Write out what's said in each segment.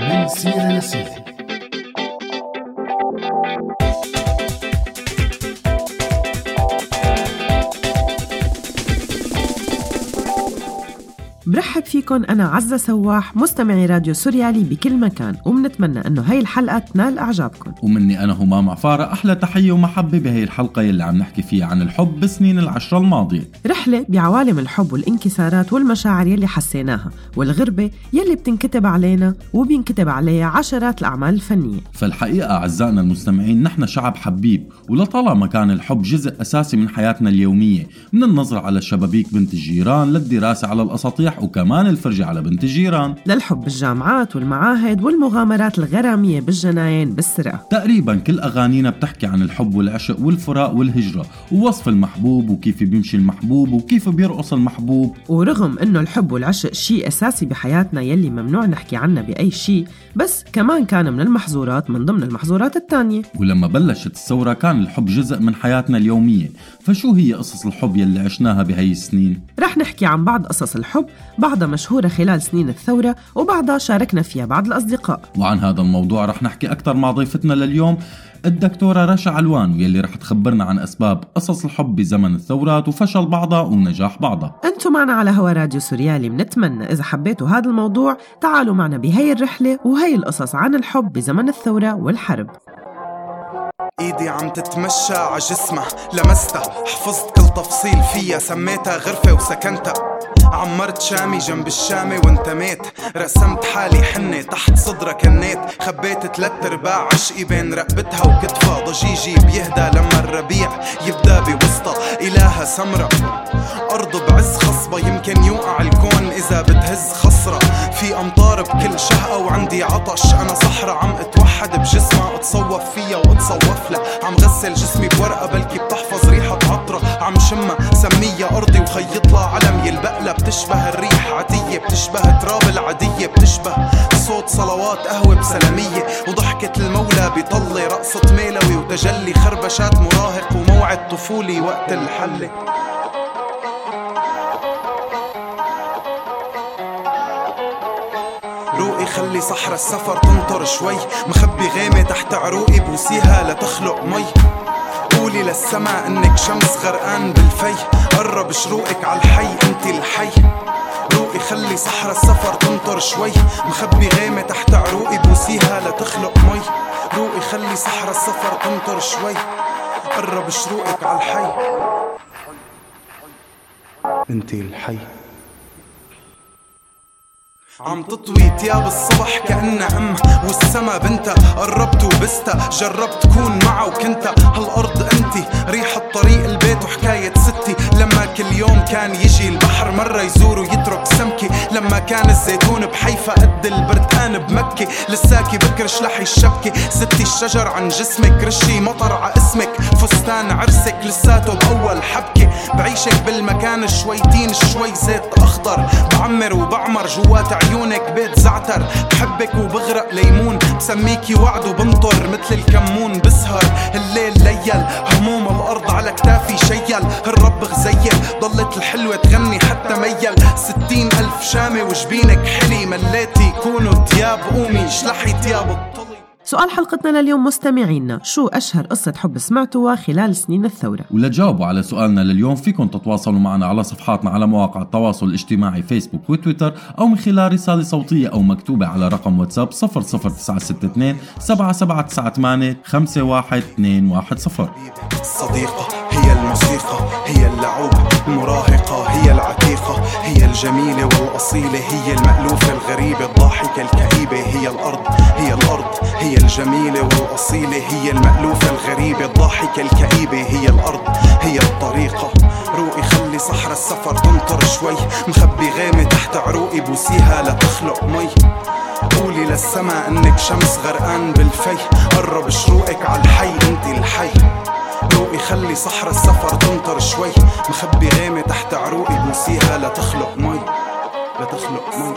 من سيرة لسيرة برحب فيكن أنا عزة سواح مستمعي راديو سوريالي بكل مكان وبنتمنى أنه هاي الحلقة تنال إعجابكم ومني أنا همام عفارة أحلى تحية ومحبة بهي الحلقة يلي عم نحكي فيها عن الحب بسنين العشرة الماضية. رحلة بعوالم الحب والانكسارات والمشاعر يلي حسيناها والغربة يلي بتنكتب علينا وبينكتب عليها عشرات الأعمال الفنية. فالحقيقة أعزائنا المستمعين نحن شعب حبيب ولطالما كان الحب جزء أساسي من حياتنا اليومية من النظرة على شبابيك بنت الجيران للدراسة على الأساطيح وكمان الفرجة على بنت الجيران. للحب بالجامعات والمعاهد والمغامرات الغرامية بالجناين بالسرقة تقريبا كل أغانينا بتحكي عن الحب والعشق والفراق والهجرة ووصف المحبوب وكيف بيمشي المحبوب وكيف بيرقص المحبوب. ورغم إنه الحب والعشق شيء أساسي بحياتنا يلي ممنوع نحكي عنه بأي شيء بس كمان كان من المحظورات من ضمن المحظورات الثانية. ولما بلشت الثورة كان الحب جزء من حياتنا اليومية. فشو هي قصص الحب يلي عشناها بهي السنين؟ رح نحكي عن بعض قصص الحب بعضها مشهورة خلال سنين الثورة وبعضها شاركنا فيها بعض الأصدقاء. وعن هذا الموضوع رح نحكي أكثر مع ضيفتنا لليوم الدكتورة رشا علوان يلي رح تخبرنا عن أسباب قصص الحب بزمن الثورات وفشل بعضها ونجاح بعضها. أنتم معنا على هوا راديو سوريالي. بنتمنى إذا حبيتوا هذا الموضوع تعالوا معنا بهي الرحلة وهي القصص عن الحب بزمن الثورة والحرب. إيدي عم تتمشى ع جسمها لمستها حفظت كل تفصيل فيها. سميتها غرفة وسكنتها. عمرت شامي جنب الشامي وانتميت. رسمت حالي حنة تحت صدرها كنيت. خبيت تلات أرباع عشقي بين رقبتها وكتفها. ضجيجي بيهدى لما الربيع يبدأ بوسطها إلها سمرة أرض بعز خصبة. يمكن يوقع بكل شهقة وعندي عطش. أنا صحرة عم أتوحد بجسمها أتصوف فيها وأتصوف لها. عم غسل جسمي بورقة بلكي بتحفظ ريحة عطرة. عم شمها سميها أرضي وخيط لها علم. يلبق لها بتشبه الريح عادية بتشبه تراب العادية بتشبه صوت صلوات قهوة بسلامية. وضحكة المولى بيطلي رقصة ميلوي. وتجلي خربشات مراهق وموعد طفولي وقت الحلة. خلي صحرا السفر تنطر شوي. مخبي غيمة تحت عروقي بوسيها لتخلق مي. قولي للسما إنك شمس غرقان بالفي. قرب شروقك عالحي أنت الحي. روقي خلي صحرا السفر تنطر شوي. مخبي غيمة تحت عروقي بوسيها لتخلق مي. روقي خلي صحرا السفر تنطر شوي. قرب شروقك عالحي أنت الحي. عم تطوي تياب الصبح كأنها أم والسما بنتا قربت وبستا جربت كون معها وكنتا هالأرض أنتي ريحة طريق البيت وحكاية ستي. لما كل يوم كان يجي البحر مرة يزور ويترك سمكة لما كان الزيتون بحيفا قد البرتقان بمكة لساكي بكرش لحي الشبكة ستي الشجر عن جسمك رشي مطر ع اسمك. فستان عرسك لساته بأول حبكة بعيشك بالمكان شويتين شوي زيت أخضر. بعمر وبعمر جوات عيونك بيت زعتر. بحبك وبغرق ليمون. بسميكي وعد وبنطر مثل الكمون. بسهر الليل ليل. هموم الأرض على كتافي شيل. الرب غزيل. ضلت الحلوة تغني حتى ميل. ستين ألف شامة وجبينك حلي. مليتي كونوا تياب. قومي شلحي تياب الطلي سؤال حلقتنا لليوم مستمعينا شو أشهر قصة حب سمعتوها خلال سنين الثورة؟ ولتجاوبوا على سؤالنا لليوم فيكم تتواصلوا معنا على صفحاتنا على مواقع التواصل الاجتماعي فيسبوك وتويتر أو من خلال رسالة صوتية أو مكتوبة على رقم واتساب 00962 7798 51210 الصديقة هي الموسيقى هي اللعوب. المراهقة هي العتيقة هي الجميلة والأصيلة هي المألوفة الغريبة الضاحكة الكئيبة هي الأرض هي الأرض هي الجميلة والأصيلة هي المألوفة الغريبة الضاحكة الكئيبة هي الأرض هي الطريقة. روقي خلي صحرا السفر تنطر شوي مخبي غيمة تحت عروقي بوسيها لتخلق مي. قولي للسما إنك شمس غرقان بالفي قرب شروقك عالحي أنت الحي. روقي خلي صحرا السفر تنطر شوي. مخبي غيمة تحت عروقي بوسيها لتخلق مي. لتخلق مي.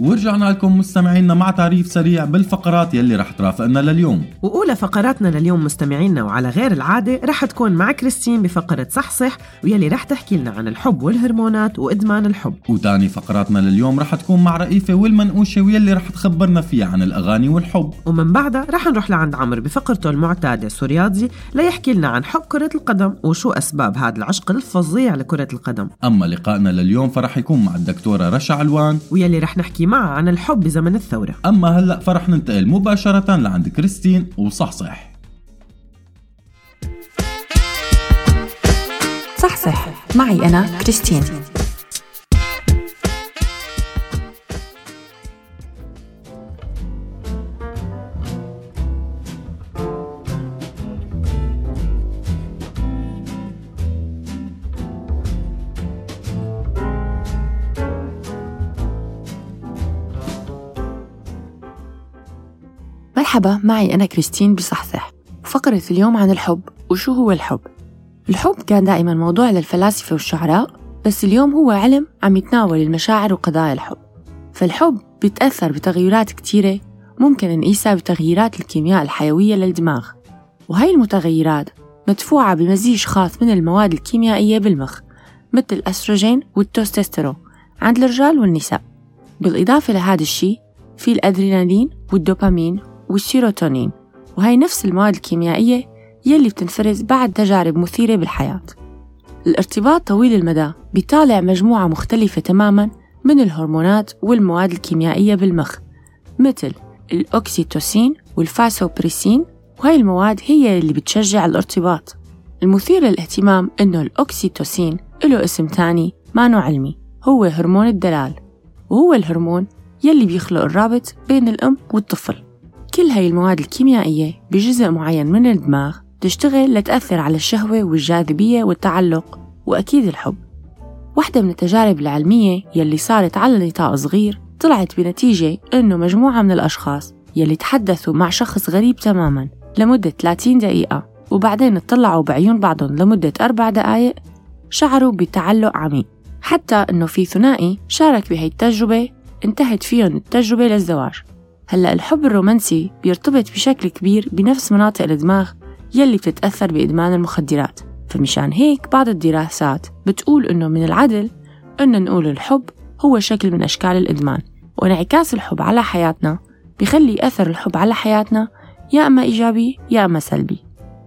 ورجعنا لكم مستمعينا مع تعريف سريع بالفقرات يلي رح ترافقنا لليوم. وأولى فقراتنا لليوم مستمعينا وعلى غير العادة رح تكون مع كريستين بفقرة صحصح ويلي رح تحكي لنا عن الحب والهرمونات وإدمان الحب. وتاني فقراتنا لليوم رح تكون مع رئيفة والمنقوشة ويلي رح تخبرنا فيها عن الأغاني والحب. ومن بعدها رح نروح لعند عمرو بفقرته المعتادة سورياضي ليحكي لنا عن حب كرة القدم وشو أسباب هذا العشق الفظيع لكرة القدم. أما لقائنا لليوم فرح يكون مع الدكتورة رشا علوان. ويلي رح نحكي معها عن الحب بزمن الثورة. أما هلأ فرح ننتقل مباشرة لعند كريستين وصحصح. صحصح. معي أنا كريستين. مرحبا معي أنا كريستين بصحصح. فقرة اليوم عن الحب وشو هو الحب؟ الحب كان دائما موضوع للفلاسفة والشعراء بس اليوم هو علم عم يتناول المشاعر وقضايا الحب. فالحب بيتأثر بتغيرات كتيرة ممكن نقيسها بتغييرات الكيمياء الحيوية للدماغ. وهي المتغيرات مدفوعة بمزيج خاص من المواد الكيميائية بالمخ مثل الأستروجين والتستوستيرون عند الرجال والنساء. بالإضافة لهذا الشيء في الأدرينالين والدوبامين والسيروتونين وهي نفس المواد الكيميائية يلي بتنفرز بعد تجارب مثيرة بالحياة. الارتباط طويل المدى بيطالع مجموعة مختلفة تماماً من الهرمونات والمواد الكيميائية بالمخ مثل الأوكسيتوسين والفاسوبريسين وهي المواد هي اللي بتشجع الارتباط. المثير للاهتمام إنه الأوكسيتوسين له اسم تاني مانو علمي هو هرمون الدلال وهو الهرمون يلي بيخلق الرابط بين الأم والطفل. كل هاي المواد الكيميائية بجزء معين من الدماغ تشتغل لتأثر على الشهوة والجاذبية والتعلق وأكيد الحب. واحدة من التجارب العلمية يلي صارت على نطاق صغير طلعت بنتيجة إنه مجموعة من الأشخاص يلي تحدثوا مع شخص غريب تماماً لمدة 30 دقيقة وبعدين اطلعوا بعيون بعضهم لمدة أربع دقائق شعروا بتعلق عميق. حتى إنه في ثنائي شارك بهي التجربة انتهت فيهم التجربة للزواج. هلأ الحب الرومانسي بيرتبط بشكل كبير بنفس مناطق الدماغ يلي بتتأثر بإدمان المخدرات. فمشان هيك بعض الدراسات بتقول إنه من العدل إنه نقول الحب هو شكل من أشكال الإدمان. وانعكاس الحب على حياتنا بخلي أثر الحب على حياتنا يا إما إيجابي يا إما سلبي.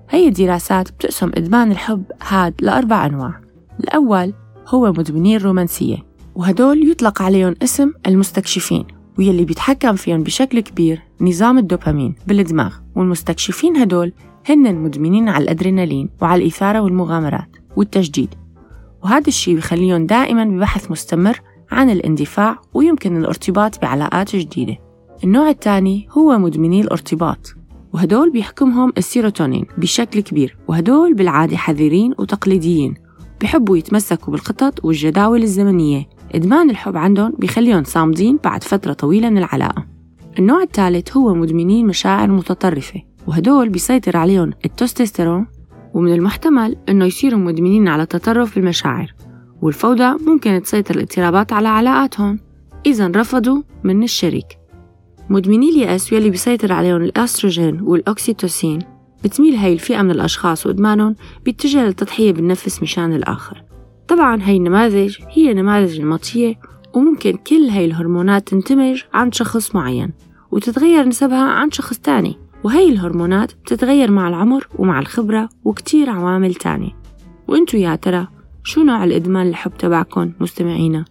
هي الدراسات بتقسم إدمان الحب هاد لأربع أنواع. الأول هو مدمنين الرومانسية وهدول يطلق عليهم اسم المستكشفين. ويلي بيتحكم فيهم بشكل كبير نظام الدوبامين بالدماغ. والمستكشفين هدول هن مدمنين على الأدرينالين وعلى الإثارة والمغامرات والتجديد. وهذا الشيء بخليهم دائما ببحث مستمر عن الاندفاع ويمكن الارتباط بعلاقات جديدة. النوع الثاني هو مدمني الارتباط. وهدول بيحكمهم السيروتونين بشكل كبير. وهدول بالعادة حذرين وتقليديين بحبوا يتمسكوا بالخطط والجداول الزمنية. إدمان الحب عندهم بيخليهم صامدين بعد فترة طويلة من العلاقة. النوع الثالث هو مدمنين مشاعر متطرفة وهدول بيسيطر عليهم التستوستيرون ومن المحتمل إنه يصيروا مدمنين على التطرف بالمشاعر والفوضى ممكن تسيطر الاضطرابات على علاقاتهم إذا رفضوا من الشريك. مدمني اليأس واللي بيسيطر عليهم الأستروجين والأوكسيتوسين بتميل هاي الفئة من الأشخاص وإدمانهم بيتجه للتضحية بالنفس مشان الآخر. طبعا هاي النماذج هي نماذج نمطية وممكن كل هاي الهرمونات تندمج عند شخص معين وتتغير نسبها عند شخص تاني وهي الهرمونات بتتغير مع العمر ومع الخبرة وكتير عوامل تانية وإنتو يا ترى شو نوع الإدمان الحب تبعكم مستمعينا؟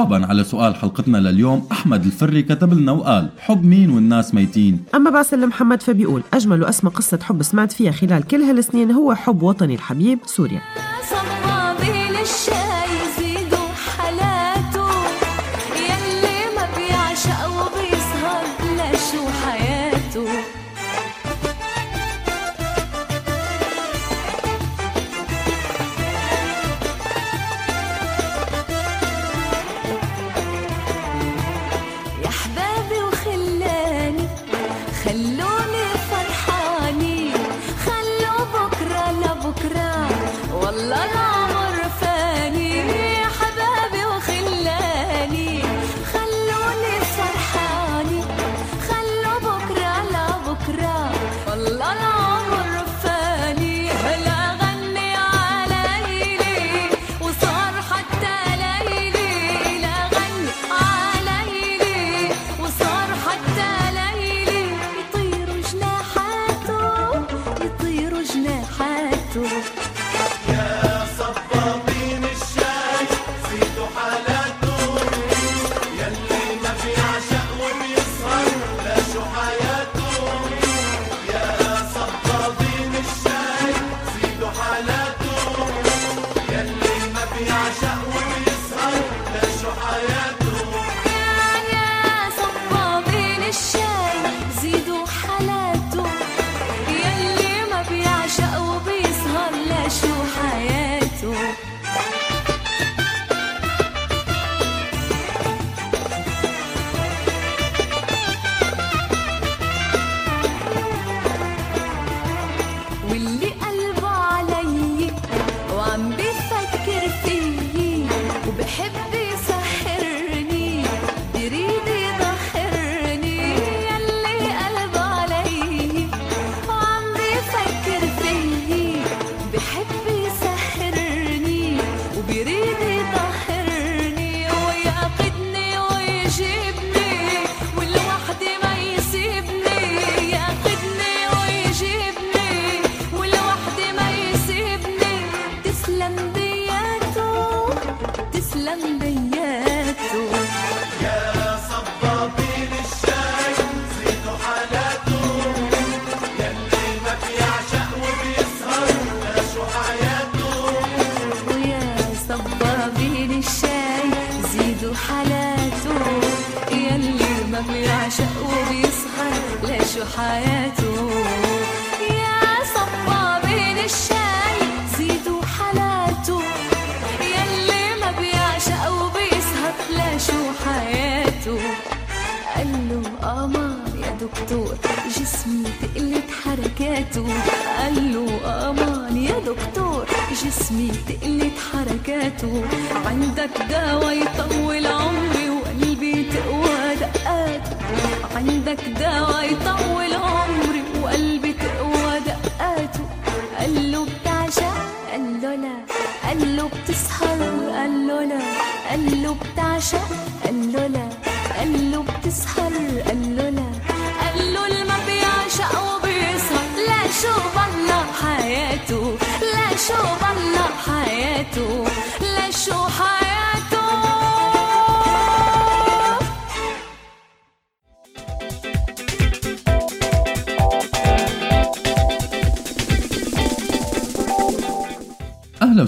جوابا على سؤال حلقتنا لليوم أحمد الفري كتب لنا وقال حب مين والناس ميتين؟ أما باسل محمد فبيقول أجمل وأسمى قصة حب سمعت فيها خلال كل هالسنين هو حب وطني الحبيب سوريا. دكتور جسمي تقلت حركاته. قال له آمان يا دكتور جسمي تقلت حركاته. عندك دواء يطول عمري وقلبي تقوى دقاته. عندك دواء يطول عمري وقلبي تقوى دقاته. قال له بتعشق؟ قال له لا. قال له بتسهر؟ قال له لا. قال له بتعشق؟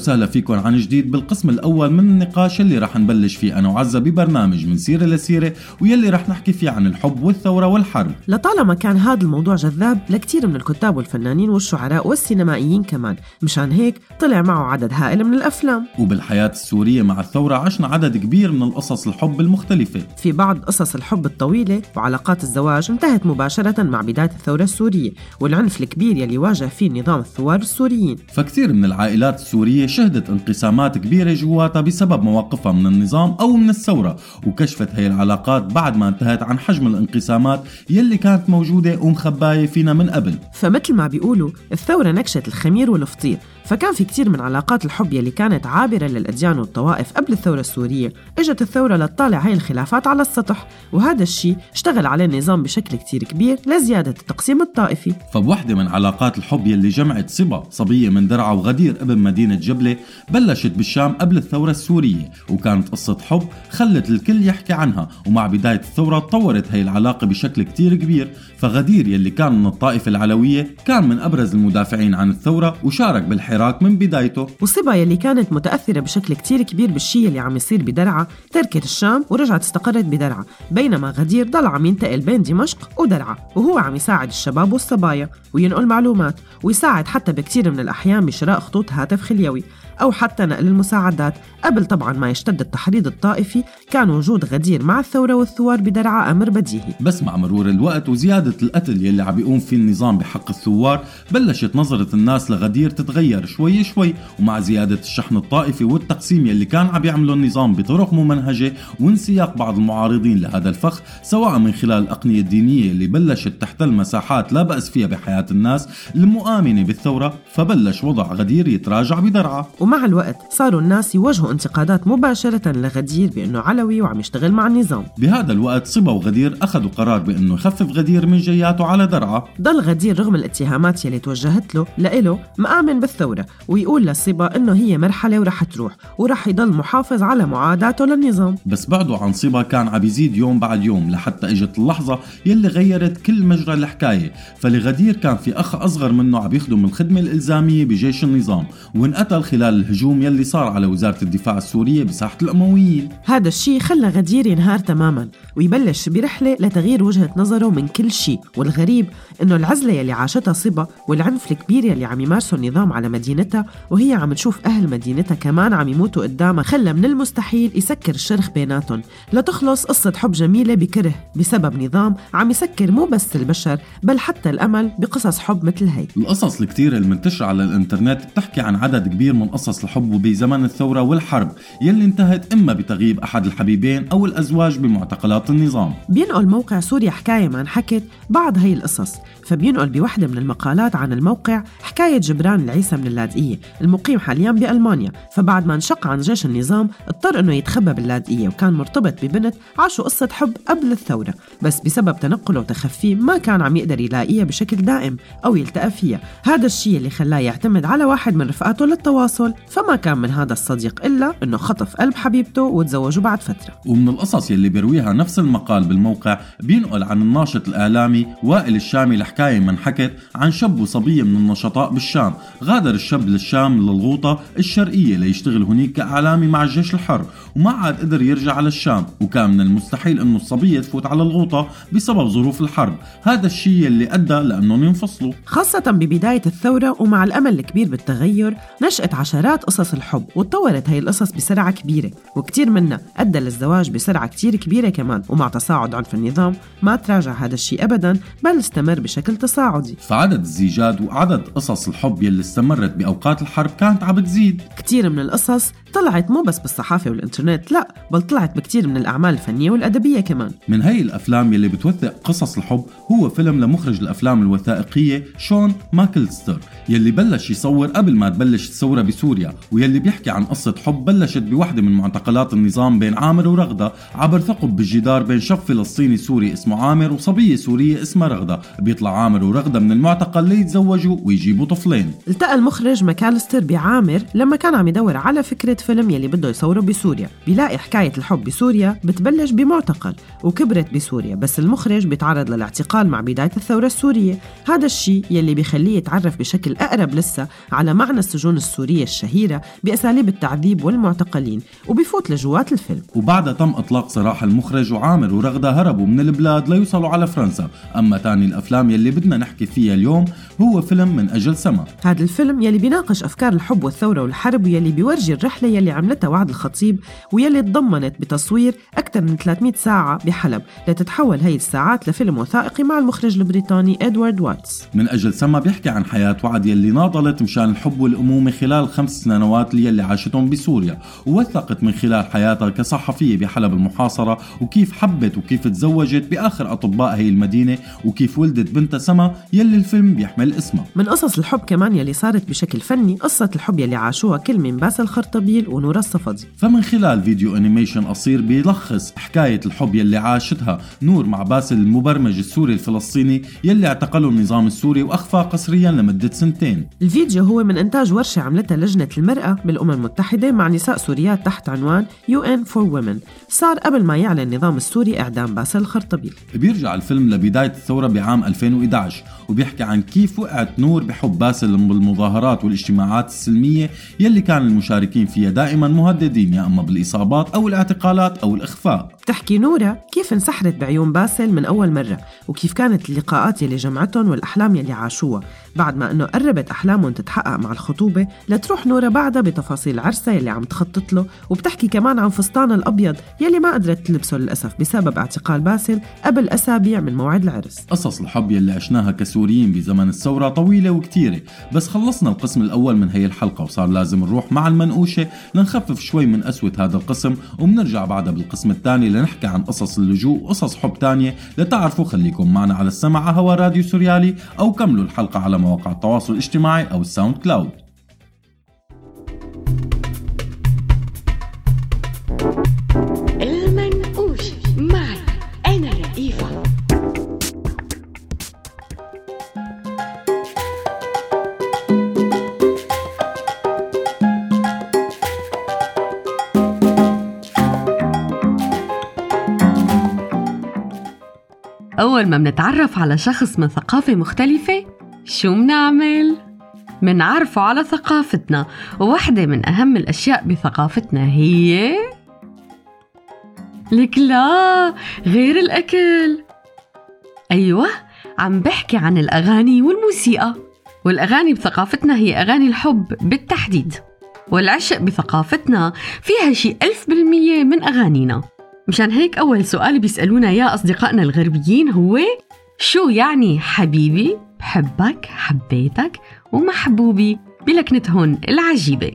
وسهلا فيكم عن جديد بالقسم الأول من النقاش اللي رح نبلش فيه أنا وعزة ببرنامج من سيرة لسيرة ويلي رح نحكي فيه عن الحب والثورة والحرب. لطالما كان هذا الموضوع جذاب لكتير من الكتاب والفنانين والشعراء والسينمائيين كمان. مشان هيك طلع معه عدد هائل من الأفلام. وبالحياة السورية مع الثورة عشنا عدد كبير من القصص الحب المختلفة. في بعض قصص الحب الطويلة وعلاقات الزواج انتهت مباشرة مع بداية الثورة السورية والعنف الكبير يلي واجه فيه نظام الثوار السوريين. فكثير من العائلات السورية شهدت انقسامات كبيرة جواتها بسبب مواقفها من النظام أو من الثورة وكشفت هي العلاقات بعد ما انتهت عن حجم الانقسامات يلي كانت موجودة ومخباية فينا من قبل. فمثل ما بيقولوا الثورة نكشت الخمير والفطير فكان في كتير من علاقات الحب يلي كانت عابرة للأديان والطوائف قبل الثورة السورية إجت الثورة لتطالع هاي الخلافات على السطح وهذا الشيء اشتغل عليه النظام بشكل كتير كبير لزيادة التقسيم الطائفي. فبوحدة من علاقات الحب يلي جمعت صبا صبية من درعا وغدير ابن مدينة جبلة بلشت بالشام قبل الثورة السورية وكانت قصة حب خلت الكل يحكي عنها ومع بداية الثورة تطورت هي العلاقة بشكل كتير كبير فغدير يلي كان من الطائفة العلوية كان من أبرز المدافعين عن الثورة وشارك بالحراك من بدايته. وصبا يلي كانت متأثرة بشكل كتير كبير بالشي اللي عم يصير بدرعا تركت الشام ورجعت استقرت بدرعا بينما غدير ضل عم ينتقل بين دمشق ودرعا وهو عم يساعد الشباب والصبايا وينقل معلومات ويساعد حتى بكتير من الأحيان بشراء خطوط هاتف خليوي. أو حتى نقل المساعدات. قبل طبعا ما يشتد التحريض الطائفي كان وجود غدير مع الثورة والثوار بدرعا أمر بديهي. بس مع مرور الوقت وزيادة القتل يلي عم بيقوم فيه النظام بحق الثوار بلشت نظرة الناس لغدير تتغير شوي شوي. ومع زيادة الشحن الطائفي والتقسيم يلي كان عم يعمله النظام بطرق ممنهجة وانسياق بعض المعارضين لهذا الفخ سواء من خلال الأقنية الدينية اللي بلشت تحتل مساحات لا بأس فيها بحياة الناس المؤامنة بالثورة فبلش وضع غدير يتراجع بدرعا ومع الوقت صاروا الناس يواجهوا انتقادات مباشرة لغدير بأنه علوي وعم يشتغل مع النظام. بهذا الوقت صبا وغدير أخذوا قرار بأنه يخفف غدير من جياته على درعا ضل غدير رغم الاتهامات يلي توجهت له لإله مآمن بالثورة ويقول لصبا إنه هي مرحلة ورح تروح ورح يضل محافظ على معاداته للنظام. بس بعده عن صبا كان عم يزيد يوم بعد يوم لحتى إجت اللحظة يلي غيرت كل مجرى الحكاية. فلغدير كان في أخ أصغر منه عم يخدم الخدمة الإلزامية بجيش النظام وانقتل خلال الهجوم يلي صار على وزارة الدفاع السورية بساحة الأمويين. هذا الشيء خلى غدير ينهار تماما ويبلش برحلة لتغيير وجهة نظره من كل شيء. والغريب إنه العزلة يلي عاشتها صبا والعنف الكبير يلي عم يمارسه النظام على مدينتها وهي عم تشوف أهل مدينتها كمان عم يموتوا قدامها خلى من المستحيل يسكر الشرخ بيناتهم. لتخلص قصة حب جميلة بكره بسبب نظام عم يسكر مو بس البشر بل حتى الأمل بقصص حب مثل هي القصص الكتير المنتشرة على الإنترنت بتحكي عن عدد كبير من قصص الحب بزمن الثورة والحرب يلي انتهت إما بتغييب أحد الحبيبين أو الأزواج بمعتقلات النظام. بينقل موقع سوريا حكاية ما انحكت بعض هي القصص فبينقل بوحدة من المقالات عن الموقع حكاية جبران العيسى من اللاذقية المقيم حاليا بألمانيا فبعد ما انشق عن جيش النظام اضطر إنه يتخبى باللاذقية وكان مرتبط ببنت عاشوا قصة حب قبل الثورة بس بسبب تنقله وتخفيه ما كان عم يقدر يلاقيها بشكل دائم أو يلتقى فيها. هذا الشيء اللي خلاه يعتمد على واحد من رفقاته للتواصل. فما كان من هذا الصديق إلا إنه خطف قلب حبيبته وتزوجوا بعد فترة. ومن القصص يلي بيرويها نفس المقال بالموقع بينقل عن الناشط الإعلامي وائل الشامي لحكاية من حكت عن شاب وصبية من النشطاء بالشام. غادر الشاب للشام للغوطة الشرقية ليشتغل هنيك كإعلامي مع الجيش الحر وما عاد قدر يرجع على الشام وكان من المستحيل إنه الصبية تفوت على الغوطة بسبب ظروف الحرب. هذا الشيء اللي أدى لأنهم ينفصلوا. خاصة ببداية الثورة ومع الأمل الكبير بالتغير نشأت عشرات قصص الحب وتطورت هي القصص بسرعة كبيرة وكتير منها أدى للزواج بسرعة كتير كبيرة كمان ومع تصاعد عنف النظام ما تراجع هذا الشيء أبدا بل استمر بشكل تصاعدي. فعدد الزيجات وعدد قصص الحب يلي استمرت بأوقات الحرب كانت عم بتزيد كتير من القصص طلعت مو بس بالصحافة والإنترنت لا بل طلعت بكتير من الأعمال الفنية والأدبية كمان. من هي الأفلام يلي بتوثق قصص الحب هو فيلم لمخرج الأفلام الوثائقية شون ماكلستر يلي بلش يصور قبل ما تبلش الثورة بسوريا ويلي بيحكي عن قصة حب بلشت بوحدة من معتقلات النظام بين عامر ورغدة عبر ثقب بالجدار بين شاب فلسطيني سوري اسمه عامر وصبية سورية اسمها رغدة. بيطلع عامر ورغدة من المعتقل ليتزوجوا ويجيبوا طفلين. التقى المخرج ماكالستر بعامر لما كان عم يدور على فكرة فيلم يلي بده يصوره بسوريا. بيلاقي حكاية الحب بسوريا بتبلش بمعتقل وكبرت بسوريا بس المخرج بيتعرض للاعتقال مع بداية الثورة السورية. هذا الشيء يلي بيخليه يتعرف بشكل أقرب لسه على معنى السجون السورية السورية الشهيرة بأساليب التعذيب والمعتقلين وبيفوت لجوات الفيلم. وبعدها تم إطلاق سراح المخرج وعامر ورغدة هربوا من البلاد ليوصلوا على فرنسا. أما تاني الأفلام يلي بدنا نحكي فيها اليوم هو فيلم من أجل سما. هذا الفيلم يلي بيناقش أفكار الحب والثورة والحرب ويلي بيورجي الرحلة يلي عملتها وعد الخطيب ويلي تضمنت بتصوير أكثر من 300 ساعة بحلب لتتحول هي الساعات لفيلم وثائقي مع المخرج البريطاني إدوارد واتس. من أجل سما بيحكي عن حياة وعد يلي ناضلت مشان الحب والأمومة خلال خمس سنوات يلي عاشتهم بسوريا ووثقت من خلال حياتها كصحفية بحلب المحاصرة وكيف حبت وكيف تزوجت بأحد أطباء هي المدينة وكيف ولدت بنتها سما يلي الفيلم بيحمل اسمها. من قصص الحب كمان يلي صارت بشكل فني قصة الحب يلي عاشوها كل من باسل خرطبيل ونورا الصفدي. فمن خلال فيديو animation قصير بيلخص حكاية الحب يلي عاشتها نور مع باسل المبرمج السوري الفلسطيني يلي اعتقله النظام السوري واخفاه قسريا لمدة سنتين. الفيديو هو من إنتاج ورشة عملتها لجنة المرأة بالأمم المتحدة مع نساء سوريات تحت عنوان UN for Women صار قبل ما يعلن النظام السوري إعدام باسل الخرطبيل بيرجع الفيلم لبداية الثورة بعام 2011 وبيحكي عن كيف وقعت نور بحب باسل بالمظاهرات والاجتماعات السلمية يلي كان المشاركين فيها دائما مهددين يا أما بالإصابات أو الاعتقالات أو الإخفاء. بتحكي نورا كيف انسحرت بعيون باسل من أول مرة وكيف كانت اللقاءات يلي جمعتهم والأحلام يلي عاشوها. بعد ما أنه قربت أحلامهم تتحقق مع الخطوبة لتروح نورا بعدها بتفاصيل عرسها يلي عم تخطط له وبتحكي كمان عن فستان الأبيض يلي ما قدرت تلبسه للأسف بسبب اعتقال باسل قبل أسابيع من موعد العرس. قصص الحب يلي عشناها كسوريين بزمن الثورة طويلة وكتيرة بس خلصنا القسم الأول من هي الحلقة وصار لازم نروح مع المنقوشة لنخفف شوي من قسوة هذا القسم وبنرجع بعدها بالقسم الثاني لنحكي عن قصص اللجوء وقصص حب تانية لتعرفوا خليكم معنا على السمع هوا راديو سوريالي أو كملوا الحلقة على مواقع التواصل الاجتماعي أو ال SoundCloud. المنقوشة معي. أنا رئيفة أول ما منتعرف على شخص من ثقافة مختلفة شو منعمل؟ منعرفه على ثقافتنا. وواحدة من أهم الأشياء بثقافتنا هي لك لا غير الأكل. أيوة عم بحكي عن الأغاني والموسيقى. والأغاني بثقافتنا هي أغاني الحب بالتحديد. والعشق بثقافتنا فيها شي ألف بالمية من أغانينا. مشان هيك أول سؤال بيسألونا يا أصدقائنا الغربيين هو شو يعني حبيبي؟ بحبك حبيتك ومحبوبي بلكنتهن العجيبة.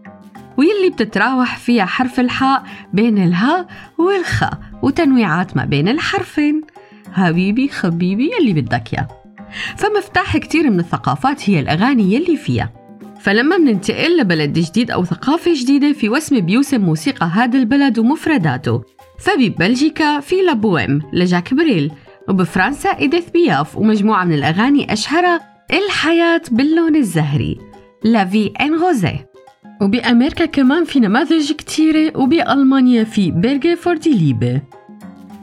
ويلي بتتراوح فيها حرف الحاء بين الهاء والخاء وتنويعات ما بين الحرفين. حبيبي خبيبي يلي بدك يا. فمفتاح كتير من الثقافات هي الأغاني يلي فيها. فلما مننتقل لبلد جديد أو ثقافة جديدة في وسم بيوسم موسيقى هذا البلد ومفرداته فببلجيكا في La bohème لجاك بريل. وبفرنسا إيديث بياف ومجموعة من الأغاني أشهرها الحياة باللون الزهري La vie en rose. وبأمريكا كمان في نماذج كتيرة وبألمانيا في بيرجي für die Liebe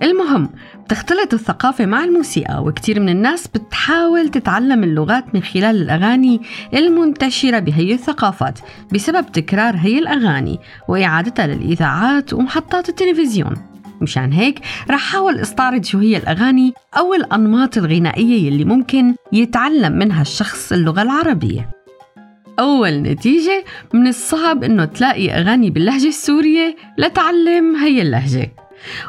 المهم بتختلط الثقافة مع الموسيقى وكتير من الناس بتحاول تتعلم اللغات من خلال الأغاني المنتشرة بهي الثقافات بسبب تكرار هي الأغاني وإعادتها للإذاعات ومحطات التلفزيون. مشان هيك رح حاول استعرض شو هي الأغاني أو الأنماط الغنائية يلي ممكن يتعلم منها الشخص اللغة العربية. أول نتيجة من الصعب إنه تلاقي أغاني باللهجة السورية لتعلم هي اللهجة.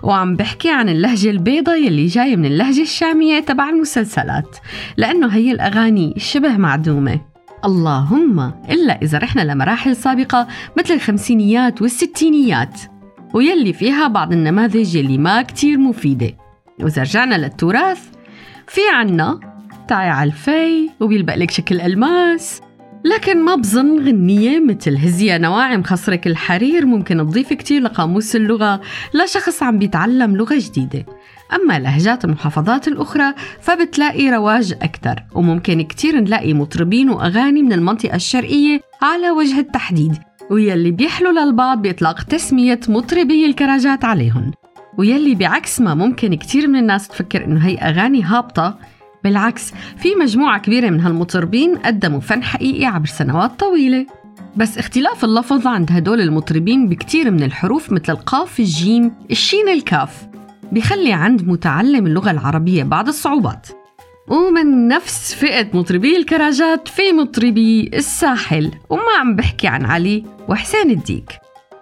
وعم بحكي عن اللهجة البيضة يلي جاية من اللهجة الشامية تبع المسلسلات لأنه هي الأغاني شبه معدومة. اللهم إلا إذا رحنا لمراحل سابقة مثل الخمسينيات والستينيات. ويلي فيها بعض النماذج يلي ما كتير مفيدة. وإذا رجعنا للتراث في عنا تعي على الفي وبيلبق لك شكل ألماس لكن ما بظن غنية مثل هزية نواعم خصرك الحرير ممكن تضيف كتير لقاموس اللغة لشخص عم بيتعلم لغة جديدة. أما لهجات المحافظات الأخرى فبتلاقي رواج أكثر وممكن كتير نلاقي مطربين وأغاني من المنطقة الشرقية على وجه التحديد. ويلي بيحلو للبعض بإطلاق تسمية مطربي الكراجات عليهم. ويلي بعكس ما ممكن كتير من الناس تفكر إنه هي أغاني هابطة بالعكس في مجموعة كبيرة من هالمطربين قدموا فن حقيقي عبر سنوات طويلة. بس اختلاف اللفظ عند هدول المطربين بكتير من الحروف مثل القاف الجيم الشين الكاف. بيخلي عند متعلم اللغة العربية بعض الصعوبات. ومن نفس فئة مطربي الكراجات في مطربي الساحل. وما عم بحكي عن علي وحسين الديك.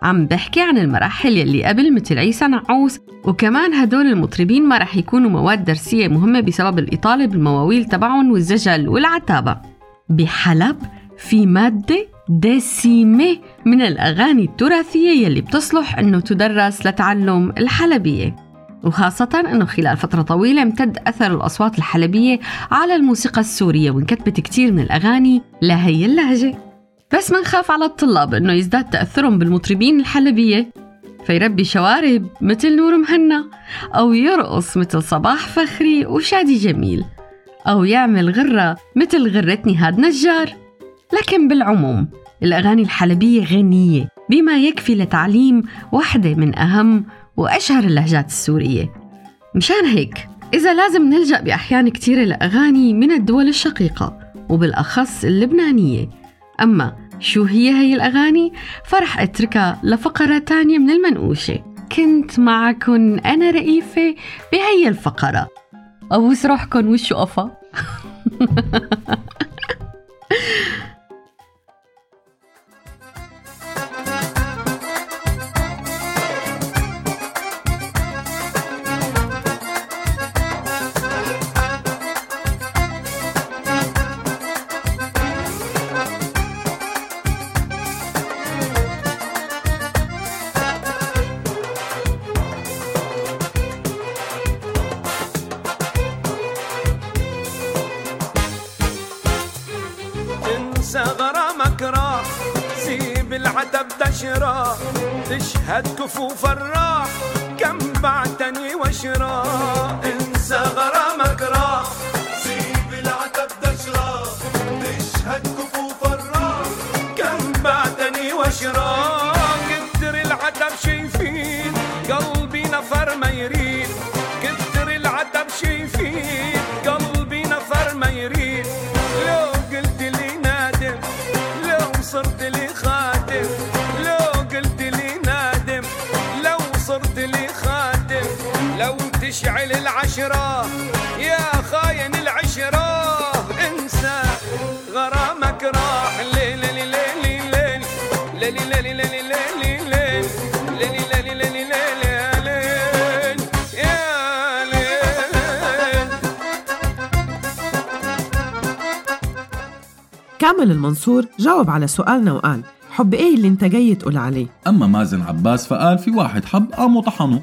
عم بحكي عن المراحل يلي قبل مثل عيسى نعوس وكمان هدول المطربين ما رح يكونوا مواد درسية مهمة بسبب الإطالة بالمواويل تبعهم والزجل والعتابة. بحلب في مادة دسيمة من الأغاني التراثية يلي بتصلح أنه تدرس لتعلم الحلبية. وخاصة أنه خلال فترة طويلة امتد أثر الأصوات الحلبية على الموسيقى السورية وانكتبت كتير من الأغاني لهي اللهجة. بس منخاف على الطلاب أنه يزداد تأثرهم بالمطربين الحلبية. فيربي شوارب مثل نور مهنا أو يرقص مثل صباح فخري وشادي جميل أو يعمل غرة مثل غرة نهاد نجار. لكن بالعموم الأغاني الحلبية غنية بما يكفي لتعليم واحدة من أهم وأشهر اللهجات السورية. مشان هيك إذا لازم نلجأ بأحيان كتيرة لأغاني من الدول الشقيقة وبالأخص اللبنانية. أما شو هي هي الأغاني فرح أتركها لفقرة تانية من المنقوشة. كنت معكن أنا رئيفة بهي الفقرة. أبوس روحكن وشو قفا que العشرة يا خاين العشرة انسى غرامك راح ليل ليل ليل ليل ليل ليل ليل كامل المنصور جاوب على سؤالنا وقال حب إيه اللي انت جاي تقول عليه اما مازن عباس فقال في واحد حب قام وطحنه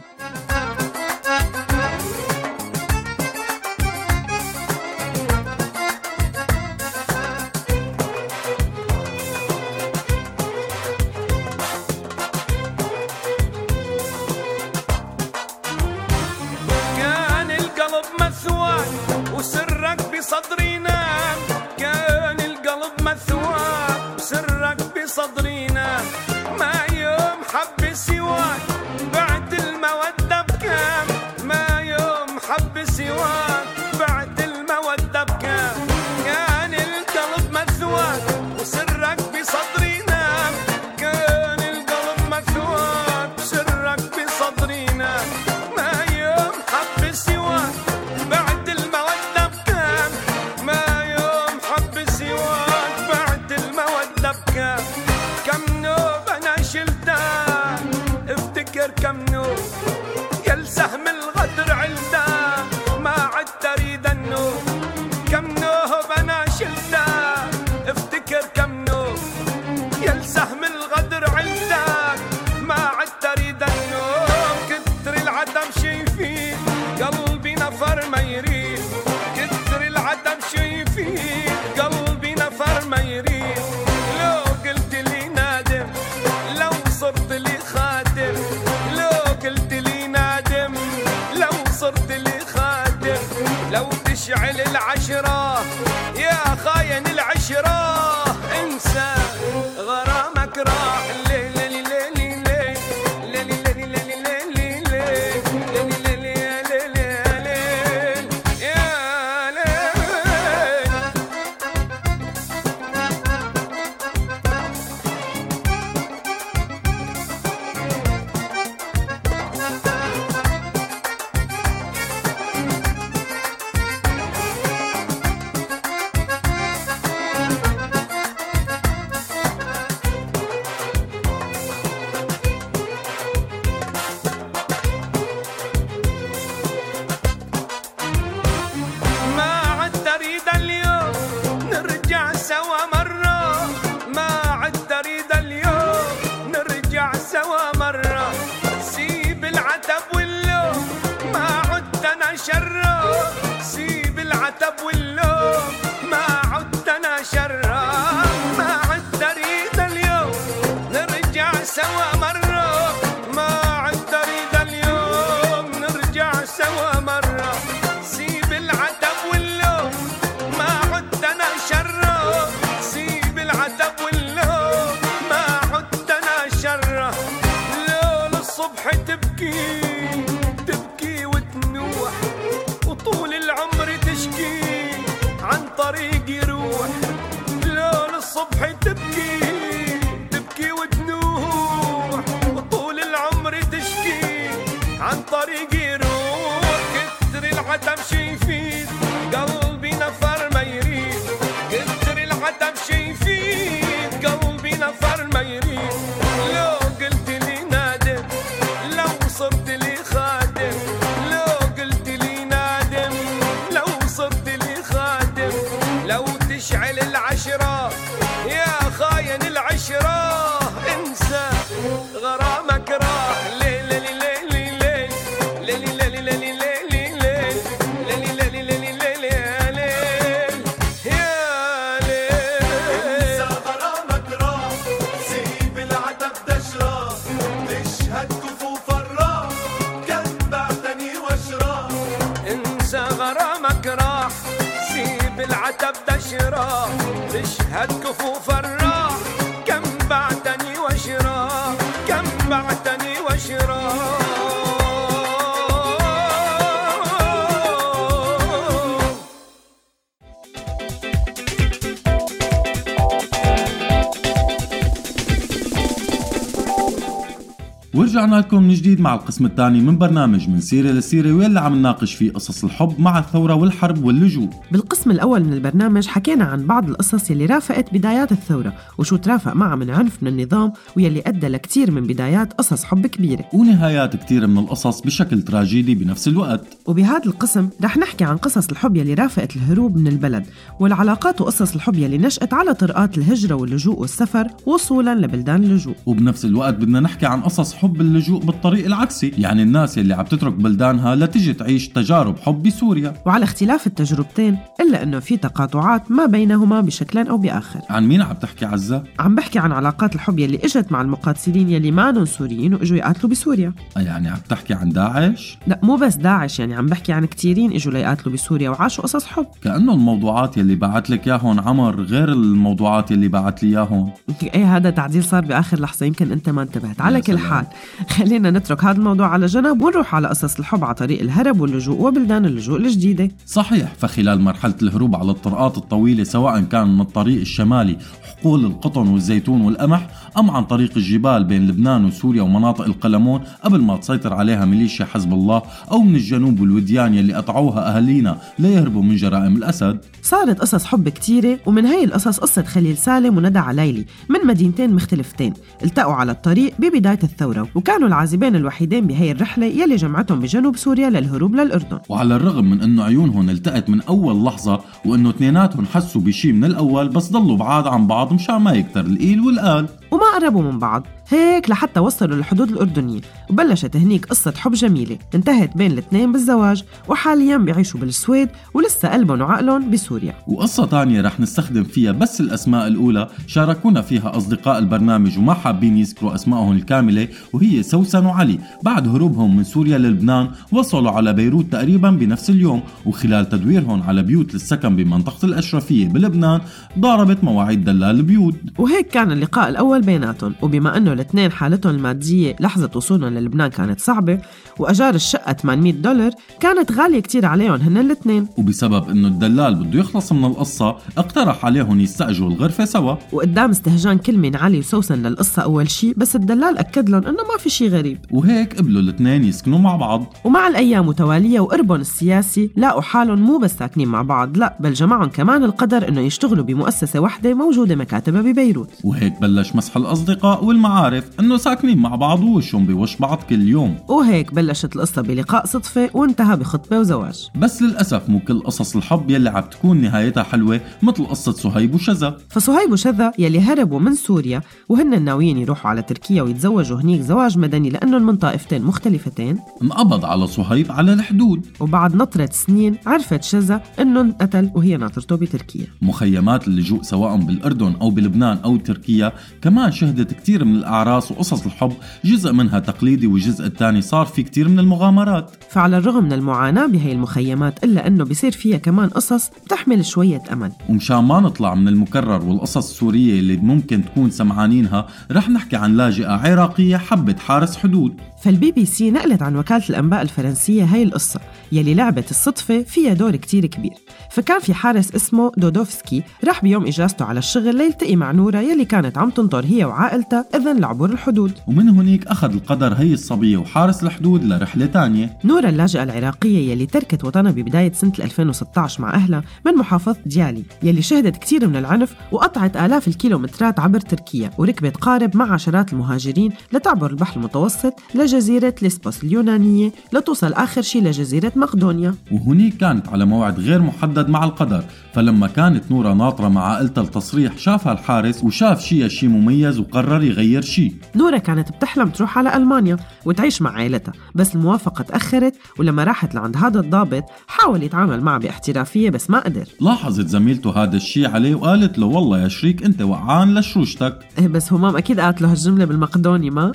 من جديد مع القسم الثاني من برنامج من سيرة لسيرة واللي عم نناقش فيه قصص الحب مع الثورة والحرب واللجوء. بالقسم الأول من البرنامج حكينا عن بعض القصص يلي رافقت بدايات الثورة وشو ترافق معها من عنف من النظام ويلي أدى لكتير من بدايات قصص حب كبيرة. ونهايات كتير من القصص بشكل تراجيدي بنفس الوقت. وبهذا القسم رح نحكي عن قصص الحب يلي رافقت الهروب من البلد والعلاقات وقصص الحب يلي نشأت على طرقات الهجرة واللجوء والسفر وصولا لبلدان اللجوء. وبنفس الوقت بدنا نحكي عن قصص حب اللجوء بالطريق العكسي. يعني الناس يلي عم تترك بلدانها لتجي تعيش تجارب حب بسوريا. وعلى اختلاف التجربتين إلا أنه في تقاطعات ما بينهما بشكل أو بآخر. عن مين عم تحكي عزة؟ عم بحكي عن علاقات الحب يلي إجت مع المقاتلين يلي مانن سوريين وإجوا يقاتلوا بسوريا. آه يعني عم تحكي عن داعش؟ لا مو بس داعش يعني عم بحكي عن كتيرين إجوا ليقاتلوا بسوريا وعاشوا قصص حب. كأنه الموضوعات يلي بعت لك ياهن عمر غير الموضوعات يلي بعت لي ياهن إيه هذا تعديل صار بآخر لحظة يمكن أنت ما انتبهت. على كل. حال خلينا نترك هذا الموضوع على جنب ونروح على قصص الحب على طريق الهرب واللجوء وبلدان اللجوء الجديدة. صحيح فخلال مرحلة الهروب على الطرقات الطويلة سواء كان من الطريق الشمالي حقول القطن والزيتون والقمح أم عن طريق الجبال بين لبنان وسوريا ومناطق القلمون قبل ما تسيطر عليها ميليشيا حزب الله أو من الجنوب والوديان يلي قطعوها أهالينا ليهربوا من جرائم الأسد. صارت قصص حب كتيرة ومن هاي القصص قصة خليل سالم وندى عليلي من مدينتين مختلفتين. التقوا على الطريق ببداية الثورة وكانوا العازبين الوحيدين بهي الرحلة يلي جمعتهم بجنوب سوريا للهروب للأردن. وعلى الرغم من إنه عيونهم التقت من أول لحظة وإنه اثنيناتهم حسوا بشي من الأول بس ضلوا بعاد عن بعض مشان ما يكتر القيل والقال. وما قربوا من بعض. هيك لحتى وصلوا للحدود الأردنية. وبلشت هنيك قصة حب جميلة. انتهت بين الاثنين بالزواج وحاليا بيعيشوا بالسويد ولسه قلبهم وعقلهم بسوريا. وقصة تانية رح نستخدم فيها بس الأسماء الأولى. شاركونا فيها أصدقاء البرنامج وما حابين يذكروا أسمائهم الكاملة وهي سوسن وعلي. بعد هروبهم من سوريا للبنان وصلوا على بيروت تقريبا بنفس اليوم. وخلال تدويرهم على بيوت للسكن بمنطقة الأشرفية بلبنان ضاربت مواعيد دلال البيوت. وهيك كان اللقاء الأول بيناتهم وبما أنه الاثنين حالتهم المادية لحظة وصولهم للبنان كانت صعبة وأجار الشقة 800 دولار كانت غالية كتير عليهم هن الاثنين. وبسبب إنه الدلال بده يخلص من القصة اقترح عليهم يستأجروا الغرفة سوا. وقدام استهجان كل من علي وسوسن للقصة أول شي بس الدلال أكد لهم إنه ما في شي غريب. وهيك قبلوا الاثنين يسكنوا مع بعض. ومع الأيام متوالية وقربهم السياسي لاقوا حالهم مو بس ساكنين مع بعض لا بل جمعهم كمان القدر إنه يشتغلوا بمؤسسة واحدة موجودة مكاتبها ببيروت. وهيك بلش مسح الأصدقاء والمعارف إنه ساكنين مع بعض ووشهم بوش بعض كل يوم. وهيك بلشت القصة بلقاء صدفة وانتهى بخطبة وزواج. بس للأسف مو كل قصص الحب يلي عم تكون نهايتها حلوة مثل قصة صهيب وشذا. فصهيب وشذا يلي هربوا من سوريا وهن ناويين يروحوا على تركيا ويتزوجوا هنيك زواج مدني لأنهم من طائفتين مختلفتين. انقبض على صهيب على الحدود. وبعد نطرة سنين عرفت شذا إنه انقتل وهي ناطرته بتركيا. مخيمات اللجوء سواء بالأردن أو بلبنان أو تركيا كمان كمان شهدت كتير من الأعراس وقصص الحب. جزء منها تقليدي والجزء الثاني صار في كتير من المغامرات. فعلى الرغم من المعاناة بهي المخيمات إلا أنه بيصير فيها كمان قصص بتحمل شوية أمل. ومشان ما نطلع من المكرر والقصص السورية اللي ممكن تكون سمعانينها رح نحكي عن لاجئة عراقية حبت حارس حدود. فالبي بي سي نقلت عن وكالة الأنباء الفرنسية هاي القصة يلي لعبت الصدفة فيها دور كتير كبير. فكان في حارس اسمه دودوفسكي راح بيوم إجازته على الشغل ليلتقي مع نورا يلي كانت عم تنطر هي وعائلتها إذن لعبور الحدود. ومن هنيك أخذ القدر هي الصبية وحارس الحدود لرحلة تانية. نورا اللاجئة العراقية يلي تركت وطنها ببداية سنة 2016 مع أهلها من محافظة ديالي يلي شهدت كتير من العنف وقطعت آلاف الكيلومترات عبر تركيا وركبت قارب مع عشرات المهاجرين لتعبر البحر المتوسط لجزيرة ليسبوس اليونانية لتوصل آخر شي لجزيرة مقدونيا. وهنيك كانت على موعد غير محدد مع القدر فلما كانت نورا ناطرة مع عائلتها التصريح شافها الحارس وشاف شيء شيء مميز وقرر يغير شيء. نورا كانت بتحلم تروح على ألمانيا وتعيش مع عائلتها بس الموافقة تأخرت ولما راحت لعند هذا الضابط حاول يتعامل معها باحترافية بس ما قدر. لاحظت زميلته هذا الشيء عليه وقالت له والله يا شريك أنت وقعان لشروشتك. إيه بس همام أكيد قالت له هالجملة بالمقدوني ما؟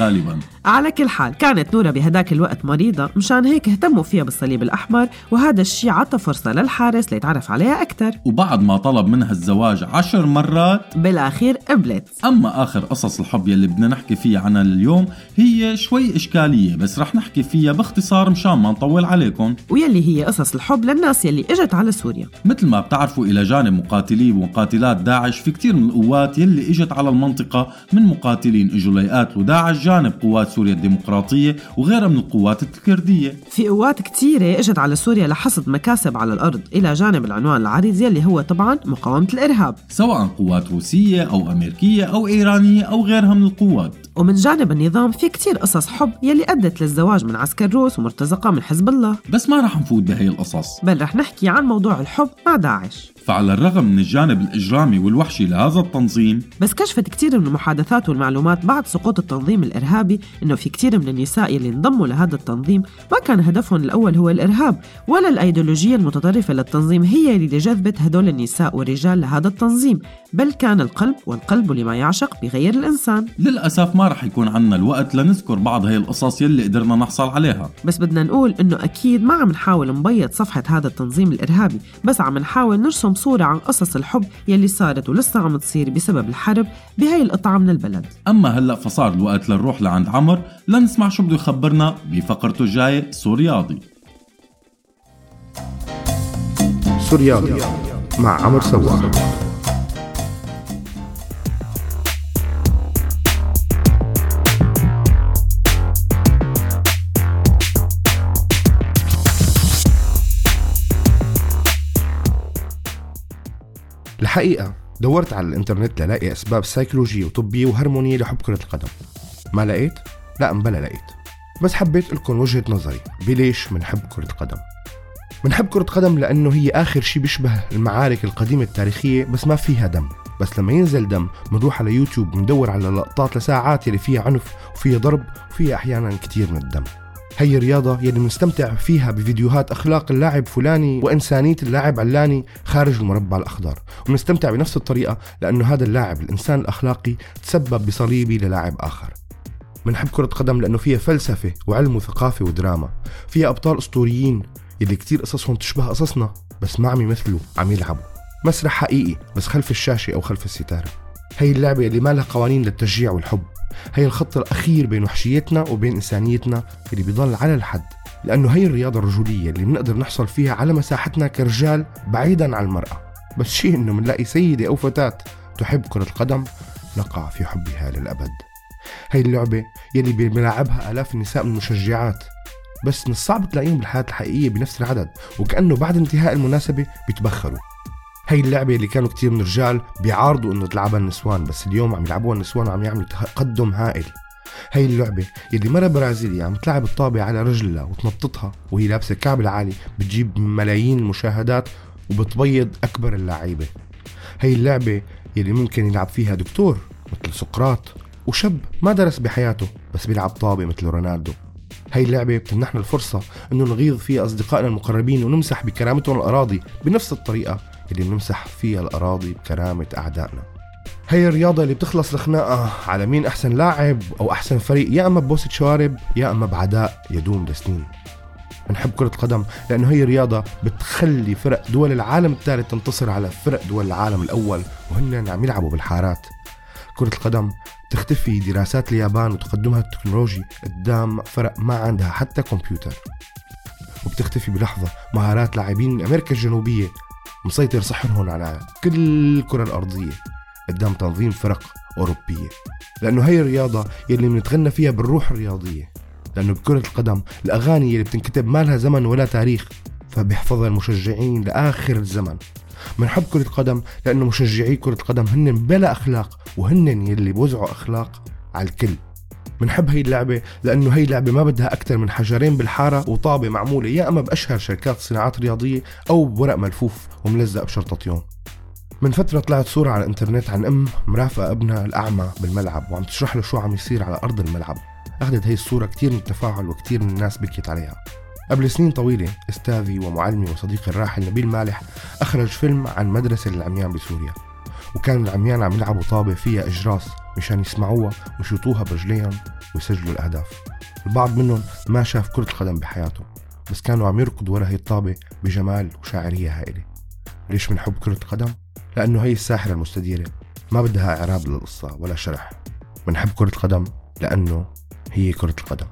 غالبا. على كل حال كانت نورا بهداك الوقت مريضة مشان هيك اهتموا فيها بالصليب الأحمر وهذا الشيء عطى فرصة للحارس ليتعرف عليها أكثر وبعد ما طلب منها الزواج عشر مرات بالأخير قبلت. أما آخر قصص الحب يلي بدنا نحكي فيها عنها اليوم هي شوي إشكالية. بس رح نحكي فيها باختصار مشان ما نطول عليكم. ويلي هي قصص الحب للناس يلي إجت على سوريا. مثل ما بتعرفوا إلى جانب مقاتلي ومقاتلات داعش في كتير من القوات يلي إجت على المنطقة من مقاتلين اجوا ليقاتلوا داعش جانب قوات سوريا الديمقراطية وغيرها من القوات الكردية في قوات كتيرة إجت على سوريا لحصد مكاسب على الأرض إلى جانب العنوان العريض يلي هو طبعا مقاومة الإرهاب. سواء قوات روسية أو أمريكية أو إيرانية أو غيرها من القوات. ومن جانب النظام في كتير قصص حب يلي أدت للزواج من عسكر روس ومرتزقة من حزب الله. بس ما رح نفوت بهي القصص. بل رح نحكي عن موضوع الحب مع داعش. فعلى الرغم من الجانب الإجرامي والوحشي لهذا التنظيم بس كشفت كتير من المحادثات والمعلومات بعد سقوط التنظيم الإرهابي إنه في كتير من النساء يلي انضموا لهذا التنظيم ما كان هدفهم الأول هو الإرهاب ولا الأيديولوجية المتطرفة للتنظيم هي اللي جذبت هدول النساء والرجال لهذا التنظيم. بل كان القلب والقلب لما يعشق بغير الإنسان. للأسف ما رح يكون عنا الوقت لنذكر بعض هي القصص يلي قدرنا نحصل عليها. بس بدنا نقول إنه أكيد ما عم نحاول نبيض صفحة هذا التنظيم الإرهابي بس عم نحاول نرسم صورة عن قصص الحب يلي صارت ولسه عم تصير بسبب الحرب بهي القطعة من البلد. أما هلأ فصار الوقت لنروح لعند عمر لنسمع شو بده يخبرنا بفقرته الجاية سورياضي. سوريالي مع عمر سواق الحقيقة دورت على الإنترنت للاقي أسباب سيكولوجية وطبية وهرمونية لحب كرة القدم. ما لقيت؟ لا مبلا لقيت. بس حبيت لكم وجهة نظري. بليش منحب كرة القدم؟ منحب كرة قدم لأنه هي آخر شي بيشبه المعارك القديمة التاريخية بس ما فيها دم. بس لما ينزل دم بنروح على يوتيوب بندور على لقطات لساعات يلي فيها عنف وفيها ضرب وفيها أحيانا كتير من الدم. هي الرياضة يلي بنستمتع فيها بفيديوهات أخلاق اللاعب فلاني وإنسانية اللاعب علاني خارج المربع الأخضر. وبنستمتع بنفس الطريقة لأنه هذا اللاعب الإنسان الأخلاقي تسبب بصليبي للاعب آخر. بنحب كرة قدم لأنه فيها فلسفة وعلم وثقافة ودراما. فيها أبطال أسطوريين يلي كتير قصصهم تشبه قصصنا بس ما عم يمثلوا عم يلعبوا مسرح حقيقي بس خلف الشاشة أو خلف الستارة. هي اللعبة اللي ما لها قوانين للتشجيع والحب. هي الخط الأخير بين وحشيتنا وبين إنسانيتنا اللي بيضل على الحد لأنه هي الرياضة الرجولية اللي بنقدر نحصل فيها على مساحتنا كرجال بعيدا عن المرأة. بس شيء إنه بنلاقي سيدة أو فتاة تحب كرة القدم نقع في حبها للأبد. هي اللعبة يلي بيلعبها آلاف النساء من المشجعات. بس من الصعب تلاقيهم بالحياة الحقيقية بنفس العدد وكأنه بعد انتهاء المناسبة بيتبخروا. هي اللعبة اللي كانوا كتير من الرجال بيعارضوا إنه تلعبها النسوان بس اليوم عم يلعبوها النسوان وعم يعملوا تقدم هائل. هي اللعبة يلي مرة برازيلية عم تلعب الطابة على رجلها وتنططها وهي لابسة كعب العالي بتجيب ملايين المشاهدات وبتبيض أكبر اللعيبة. هي اللعبة يلي ممكن يلعب فيها دكتور مثل سقراط وشاب ما درس بحياته بس بيلعب طابة مثل رونالدو. هاي اللعبة بتمنحنا الفرصة إنه نغيظ فيها أصدقائنا المقربين ونمسح بكرامتهم الأراضي بنفس الطريقة اللي بنمسح فيها الأراضي بكرامة أعدائنا. هي الرياضة اللي بتخلص الخناقة على مين أحسن لاعب أو أحسن فريق يا أما ببوسة شوارب يا أما بعداء يدوم لسنين بنحب كرة القدم لأنه هي رياضة بتخلي فرق دول العالم الثالث تنتصر على فرق دول العالم الأول وهن عم يلعبوا بالحارات. كرة القدم تختفي دراسات اليابان وتقدمها التكنولوجي قدام فرق ما عندها حتى كمبيوتر. وبتختفي بلحظة مهارات لاعبين من أمريكا الجنوبية مسيطر سحرهم على كل الكرة الأرضية قدام تنظيم فرق أوروبية. لأنه هي الرياضة يلي بنتغنى فيها بالروح الرياضية. لأنه بكرة القدم الأغاني يلي بتنكتب ما لها زمن ولا تاريخ فبيحفظها المشجعين لآخر الزمن. بنحب كرة القدم لأنه مشجعي كرة القدم هن بلا أخلاق وهن يلي بوزعوا أخلاق على الكل. بنحب هي اللعبة لأنه هي اللعبة ما بدها أكثر من حجرين بالحارة وطابة معمولة يا أما بأشهر شركات صناعات رياضية أو بورق ملفوف وملزق بشرطتيون من فترة طلعت صورة على الإنترنت عن أم مرافقة ابنها الأعمى بالملعب وعم تشرح له شو عم يصير على أرض الملعب. أخذت هي الصورة كتير من التفاعل وكتير من الناس بكيت عليها. قبل سنين طويلة أستاذي ومعلمي وصديقي الراحل نبيل مالح أخرج فيلم عن مدرسة للعميان بسوريا. وكان العميان عم يلعبوا طابة فيها إجراس مشان يسمعوها ويشوطوها برجليهم ويسجلوا الأهداف. البعض منهم ما شاف كرة القدم بحياته بس كانوا عم يركضوا ورا هي الطابة بجمال وشاعرية هائلة. ليش بنحب كرة القدم؟ لأنه هي الساحرة المستديرة ما بدها إعراب للقصة ولا شرح. بنحب كرة القدم لأنه هي كرة القدم.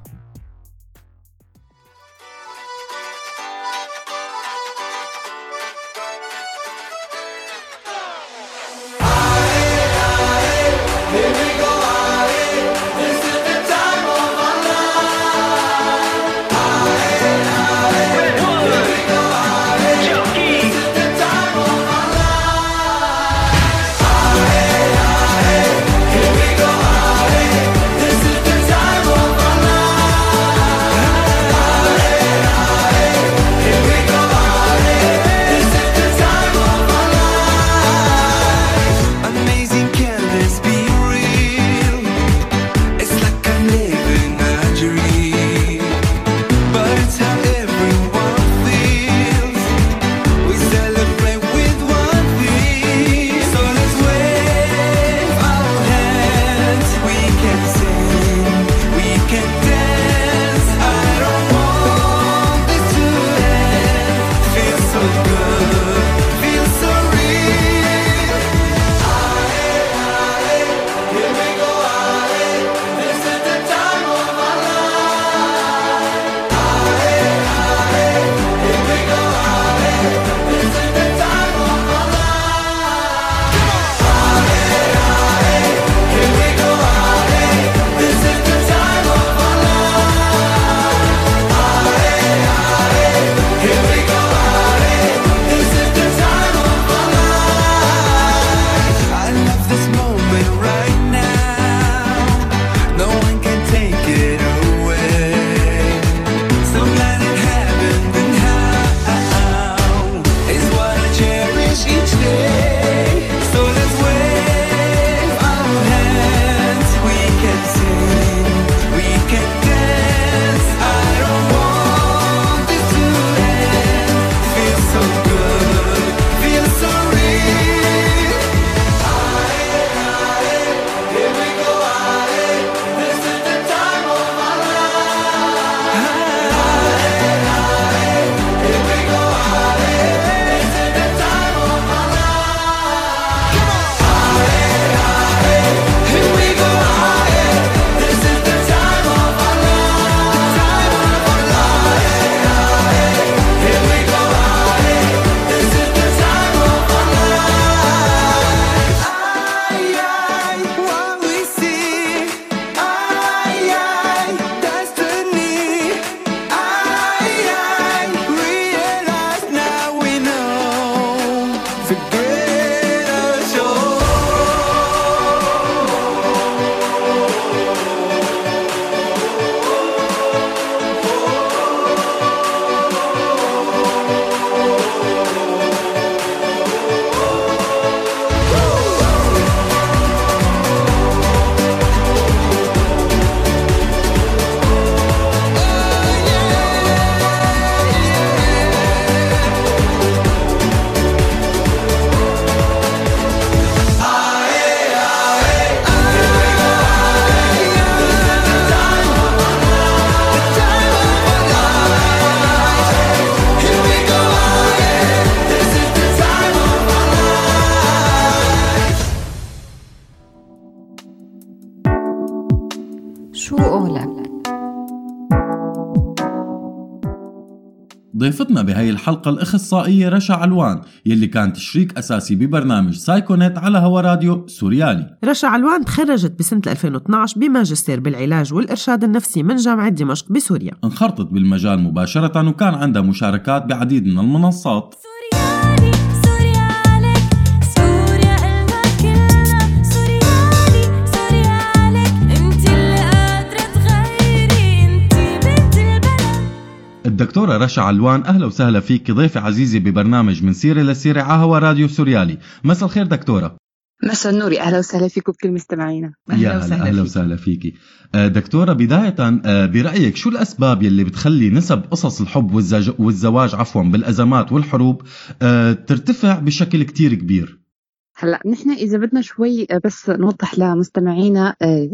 ضيفتنا بهي الحلقة الأخصائية رشا علوان يلي كانت شريك أساسي ببرنامج سايكونيت على هوا راديو سوريالي. رشا علوان تخرجت بسنة 2012 بماجستير بالعلاج والإرشاد النفسي من جامعة دمشق بسوريا. انخرطت بالمجال مباشرة وكان عندها مشاركات بعديد من المنصات. الدكتورة رشا علوان أهلا وسهلا فيك. ضيفة عزيزة ببرنامج من سيرة لسيرة على هوا راديو سوريالي. مساء الخير دكتورة. مساء النور. أهلا وسهلا فيكم بكل مستمعينا. يا هلا أهلا وسهلا فيكي آه، دكتورة بداية آه، برأيك شو الأسباب يلي بتخلي نسب قصص الحب والزواج عفوا بالأزمات والحروب آه، ترتفع بشكل كتير كبير؟ هلا نحن إذا بدنا شوي آه، بس نوضح لمستمعينا آه،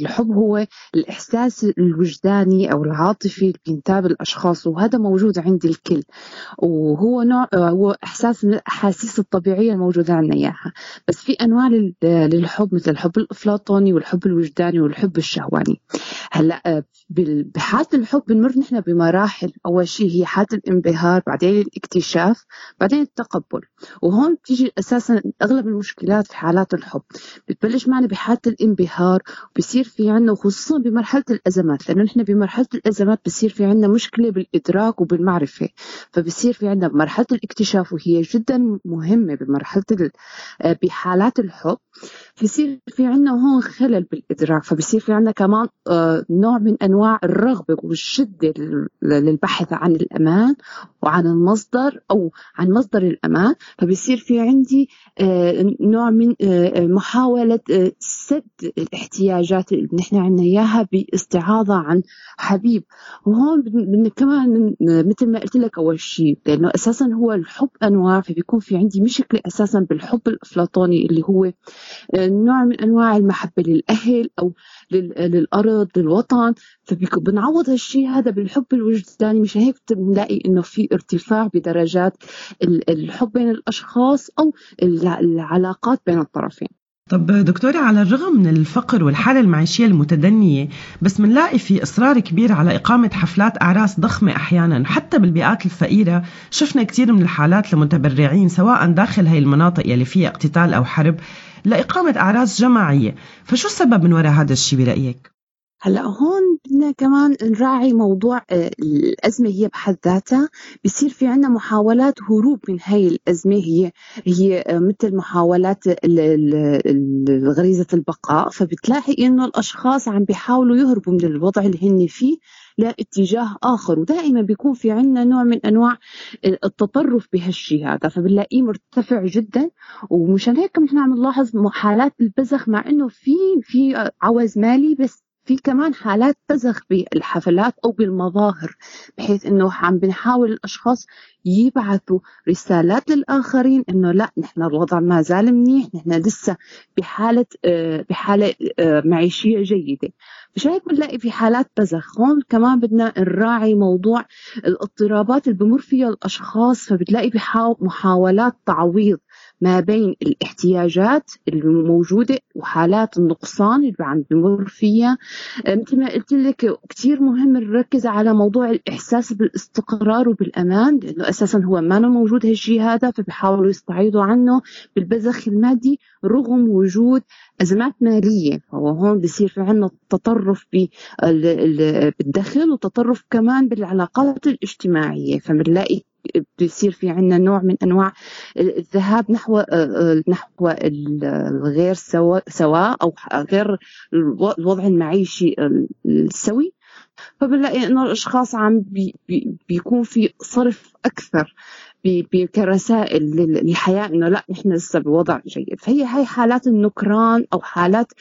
الحب هو الإحساس الوجداني أو العاطفي اللي بينتاب الأشخاص وهذا موجود عند الكل. وهو نوع آه، هو إحساس من الأحاسيس الطبيعية الموجودة عندنا إياها. بس في أنواع لل- للحب مثل الحب الأفلاطوني والحب الوجداني والحب الشهواني. هلا بحالة الحب بنمر نحن بمراحل. أول شيء هي حالة الانبهار بعدين الاكتشاف بعدين التقبل. وهون بتيجي أساسا أغلب المشكلات في حالات الحب. بتبلش معنا بحالة الانبهار وبصير في عنا وخصوصا بمرحلة الأزمات لأنه نحن بمرحلة الأزمات بصير في عنا مشكلة بالإدراك وبالمعرفة. فبصير في عنا مرحلة الاكتشاف وهي جدا مهمة بمرحلة ال- آه، بحالات الحب. بصير في عنا هون خلل بالإدراك فبصير في عنا كمان آه، نوع من أنواع الرغبة والشدة لل- للبحث عن الأمان وعن المصدر أو عن مصدر الامان فبصير في عندي آه، نوع من آه، آه، سد الاحتياجات اللي نحن عندنا إياها باستعاضة عن حبيب. وهون كمان مثل ما قلت لك أول شيء لأنه أساسا هو الحب أنواع فبيكون في عندي مشكلة أساسا بالحب الأفلاطوني اللي هو نوع من أنواع المحبة للأهل أو لل- للأرض للوطن. فبنعوض هالشيء هذا بالحب الوجداني. مشان هيك بنلاقي إنه في ارتفاع بدرجات ال- الحب بين الأشخاص أو الع- العلاقات بين الطرفين طب دكتورة على الرغم من الفقر والحالة المعيشية المتدنية بس منلاقي في إصرار كبير على إقامة حفلات أعراس ضخمة أحيانا حتى بالبيئات الفقيرة شفنا كثير من الحالات لمتبرعين سواء داخل هاي المناطق يلي فيها اقتتال أو حرب لإقامة أعراس جماعية فشو السبب من وراء هذا الشيء برأيك؟ هلأ هون بدنا كمان نراعي موضوع آه، الأزمة هي بحد ذاتها. بصير في عنا محاولات هروب من هاي الأزمة. هي هي آه، مثل محاولات غريزة البقاء. فبتلاقي إنه الأشخاص عم بيحاولوا يهربوا من الوضع اللي هن فيه لاتجاه آخر. ودائما بيكون في عنا نوع من أنواع التطرف بهالشيء هذا فبنلاقيه مرتفع جدا. ومشان هيك نحن عم نلاحظ حالات البذخ مع إنه في في عوز مالي بس في كمان حالات بذخ بالحفلات أو بالمظاهر بحيث إنه عم بنحاول الأشخاص يبعثوا رسالات للآخرين إنه لا نحن الوضع ما زال منيح نحن لسه بحالة آه، بحالة آه، معيشية جيدة. مشان هيك بنلاقي في حالات بذخ هون كمان بدنا نراعي موضوع الاضطرابات اللي بمر فيها الأشخاص فبتلاقي بحاو- محاولات تعويض ما بين الاحتياجات الموجودة وحالات النقصان اللي عم بمر فيها. مثل ما قلت لك كثير مهم نركز على موضوع الإحساس بالإستقرار وبالأمان لأنه أساسا هو ما موجود هالشيء هذا فبيحاولوا يستعيضوا عنه بالبذخ المادي رغم وجود أزمات مالية. فهو هون بصير في عنا تطرف بال- ال- بالدخل وتطرف كمان بالعلاقات الاجتماعية. فبنلاقي بيصير في عنا نوع من أنواع الذهاب نحو نحو الغير سواء سواء أو غير الوضع المعيشي السوي. فبنلاقي إنه الأشخاص عم بي بي بيكون في صرف أكثر كرسائل لل- للحياة إنه لا نحن لسه بوضع جيد. فهي هاي حالات النكران أو حالات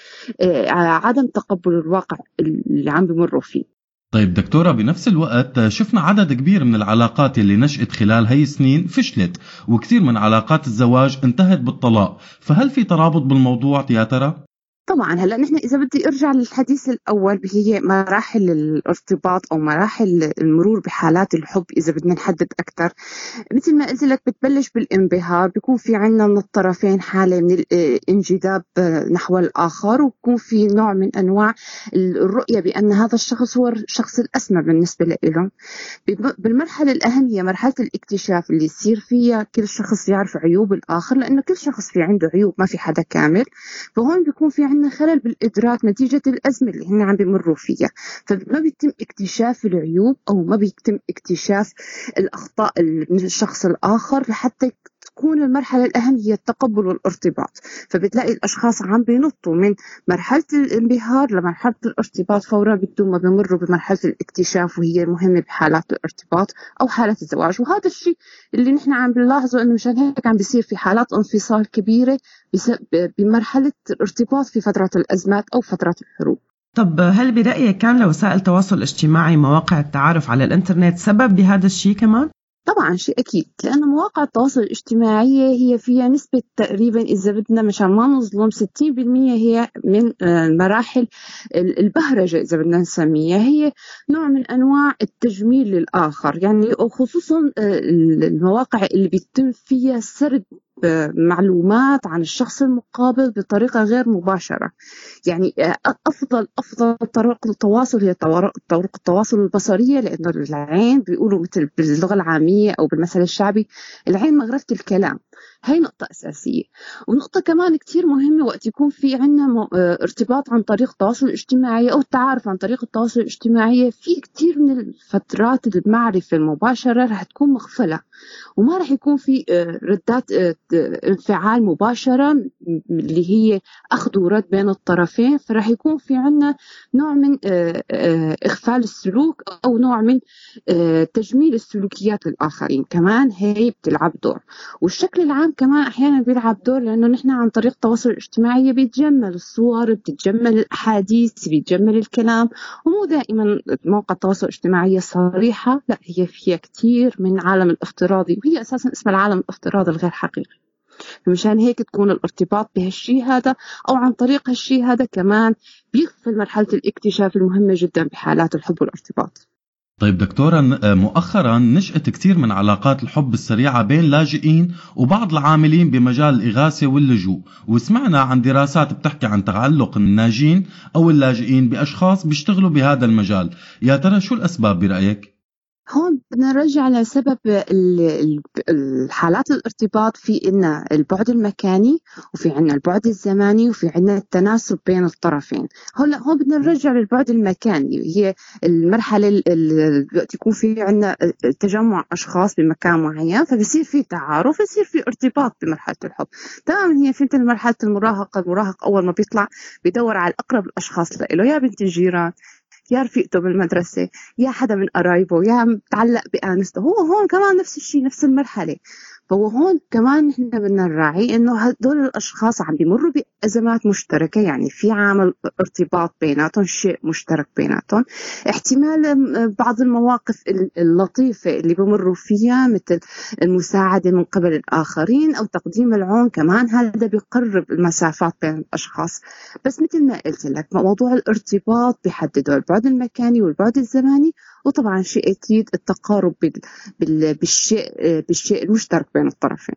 آه، عدم تقبل الواقع اللي عم بمروا فيه. طيب دكتورة بنفس الوقت شفنا عدد كبير من العلاقات اللي نشأت خلال هي السنين فشلت وكثير من علاقات الزواج انتهت بالطلاق فهل في ترابط بالموضوع يا ترى؟ طبعا هلأ نحن إذا بدي أرجع للحديث الأول هي مراحل الارتباط أو مراحل المرور بحالات الحب إذا بدنا نحدد أكثر مثل ما قلت لك بتبلش بالانبهار بيكون في عندنا من الطرفين حالة من الانجذاب نحو الآخر وبكون في نوع من أنواع الرؤية بأن هذا الشخص هو الشخص الأسمى بالنسبة له بالمرحلة الاهم هي مرحلة الاكتشاف اللي يصير فيها كل شخص يعرف عيوب الآخر لأنه كل شخص في عنده عيوب ما في حدا كامل. فهون بيكون في عندنا خلل بالإدراك نتيجة الأزمة اللي هن عم بيمروا فيها. فما بيتم اكتشاف العيوب أو ما بيتم اكتشاف الأخطاء من الشخص الآخر لحتى تكون المرحلة الأهم هي التقبل والارتباط. فبتلاقي الأشخاص عم بينطوا من مرحلة الانبهار لمرحلة الارتباط فورا بدون ما بيمروا بمرحلة الاكتشاف وهي مهمة بحالات الارتباط أو حالات الزواج. وهذا الشيء اللي نحن عم بنلاحظه إنه مشان هيك عم بيصير في حالات انفصال كبيرة بمرحلة الارتباط في فترة الأزمات أو فترة الحروب. طب هل برأيك كان لوسائل التواصل الاجتماعي مواقع التعارف على الإنترنت سبب بهذا الشيء كمان؟ طبعا شيء أكيد لأن مواقع التواصل الاجتماعي هي فيها نسبة تقريبا إذا بدنا مشان ما نظلم 60% هي من آه، مراحل البهرجة إذا بدنا نسميها. هي نوع من أنواع التجميل للآخر. يعني خصوصا آه، المواقع اللي بيتم فيها سرد معلومات عن الشخص المقابل بطريقة غير مباشرة. يعني أفضل أفضل طرق التواصل هي طرق التواصل البصرية لأنه العين بيقولوا مثل باللغة العامية أو بالمثل الشعبي العين مغرفة الكلام. هاي نقطة أساسية. ونقطة كمان كتير مهمة وقت يكون في عنا ارتباط عن طريق التواصل الاجتماعي أو التعارف عن طريق التواصل الاجتماعي. في كتير من الفترات المعرفة المباشرة رح تكون مغفلة. وما رح يكون في آه، ردات آه، انفعال مباشرة اللي هي أخذ ورد بين الطرفين. فرح يكون في عنا نوع من آه، إغفال السلوك أو نوع من تجميل السلوكيات للآخرين كمان هي بتلعب دور. والشكل العام كمان أحيانا بيلعب دور لأنه نحن عن طريق التواصل الاجتماعي بيتجمل الصور بتتجمل الأحاديث بيتجمل الكلام. ومو دائما مواقع التواصل الاجتماعي صريحة لا هي فيها كثير من عالم الافتراضي وهي أساسا اسمها العالم الافتراضي الغير حقيقي. فمشان هيك تكون الارتباط بهالشيء هذا أو عن طريق هالشيء هذا كمان بيغفل مرحلة الاكتشاف المهمة جدا بحالات الحب والارتباط. طيب دكتورة مؤخرا نشأت كثير من علاقات الحب السريعة بين لاجئين وبعض العاملين بمجال الإغاثة واللجوء. وسمعنا عن دراسات بتحكي عن تعلق الناجين أو اللاجئين بأشخاص بيشتغلوا بهذا المجال. يا ترى شو الأسباب برأيك؟ هون بدنا نرجع لسبب الحالات الارتباط في إن البعد المكاني وفي عنا البعد الزماني وفي عنا التناسب بين الطرفين. هلا هون بدنا نرجع للبعد المكاني هي المرحلة اللي يكون في عنا تجمع أشخاص بمكان معين فبصير في تعارف بصير في ارتباط بمرحلة الحب. تماما هي فهمت مرحلة المراهقة المراهق أول ما بيطلع بيدور على أقرب الأشخاص له يا بنت الجيران يا رفيقته بالمدرسة يا حدا من قرايبه يا متعلق بآنسته هو هون كمان نفس الشيء نفس المرحلة. فهو هون كمان نحن بدنا نراعي إنه هدول الأشخاص عم بيمروا بأزمات مشتركة يعني في عامل ارتباط بيناتهم شيء مشترك بيناتهم. احتمال بعض المواقف اللطيفة اللي بمروا فيها مثل المساعدة من قبل الآخرين أو تقديم العون كمان هذا بيقرب المسافات بين الأشخاص. بس مثل ما قلت لك موضوع الارتباط بيحدده البعد المكاني والبعد الزماني. وطبعا شيء أكيد التقارب بالشيء بالشيء المشترك بين الطرفين.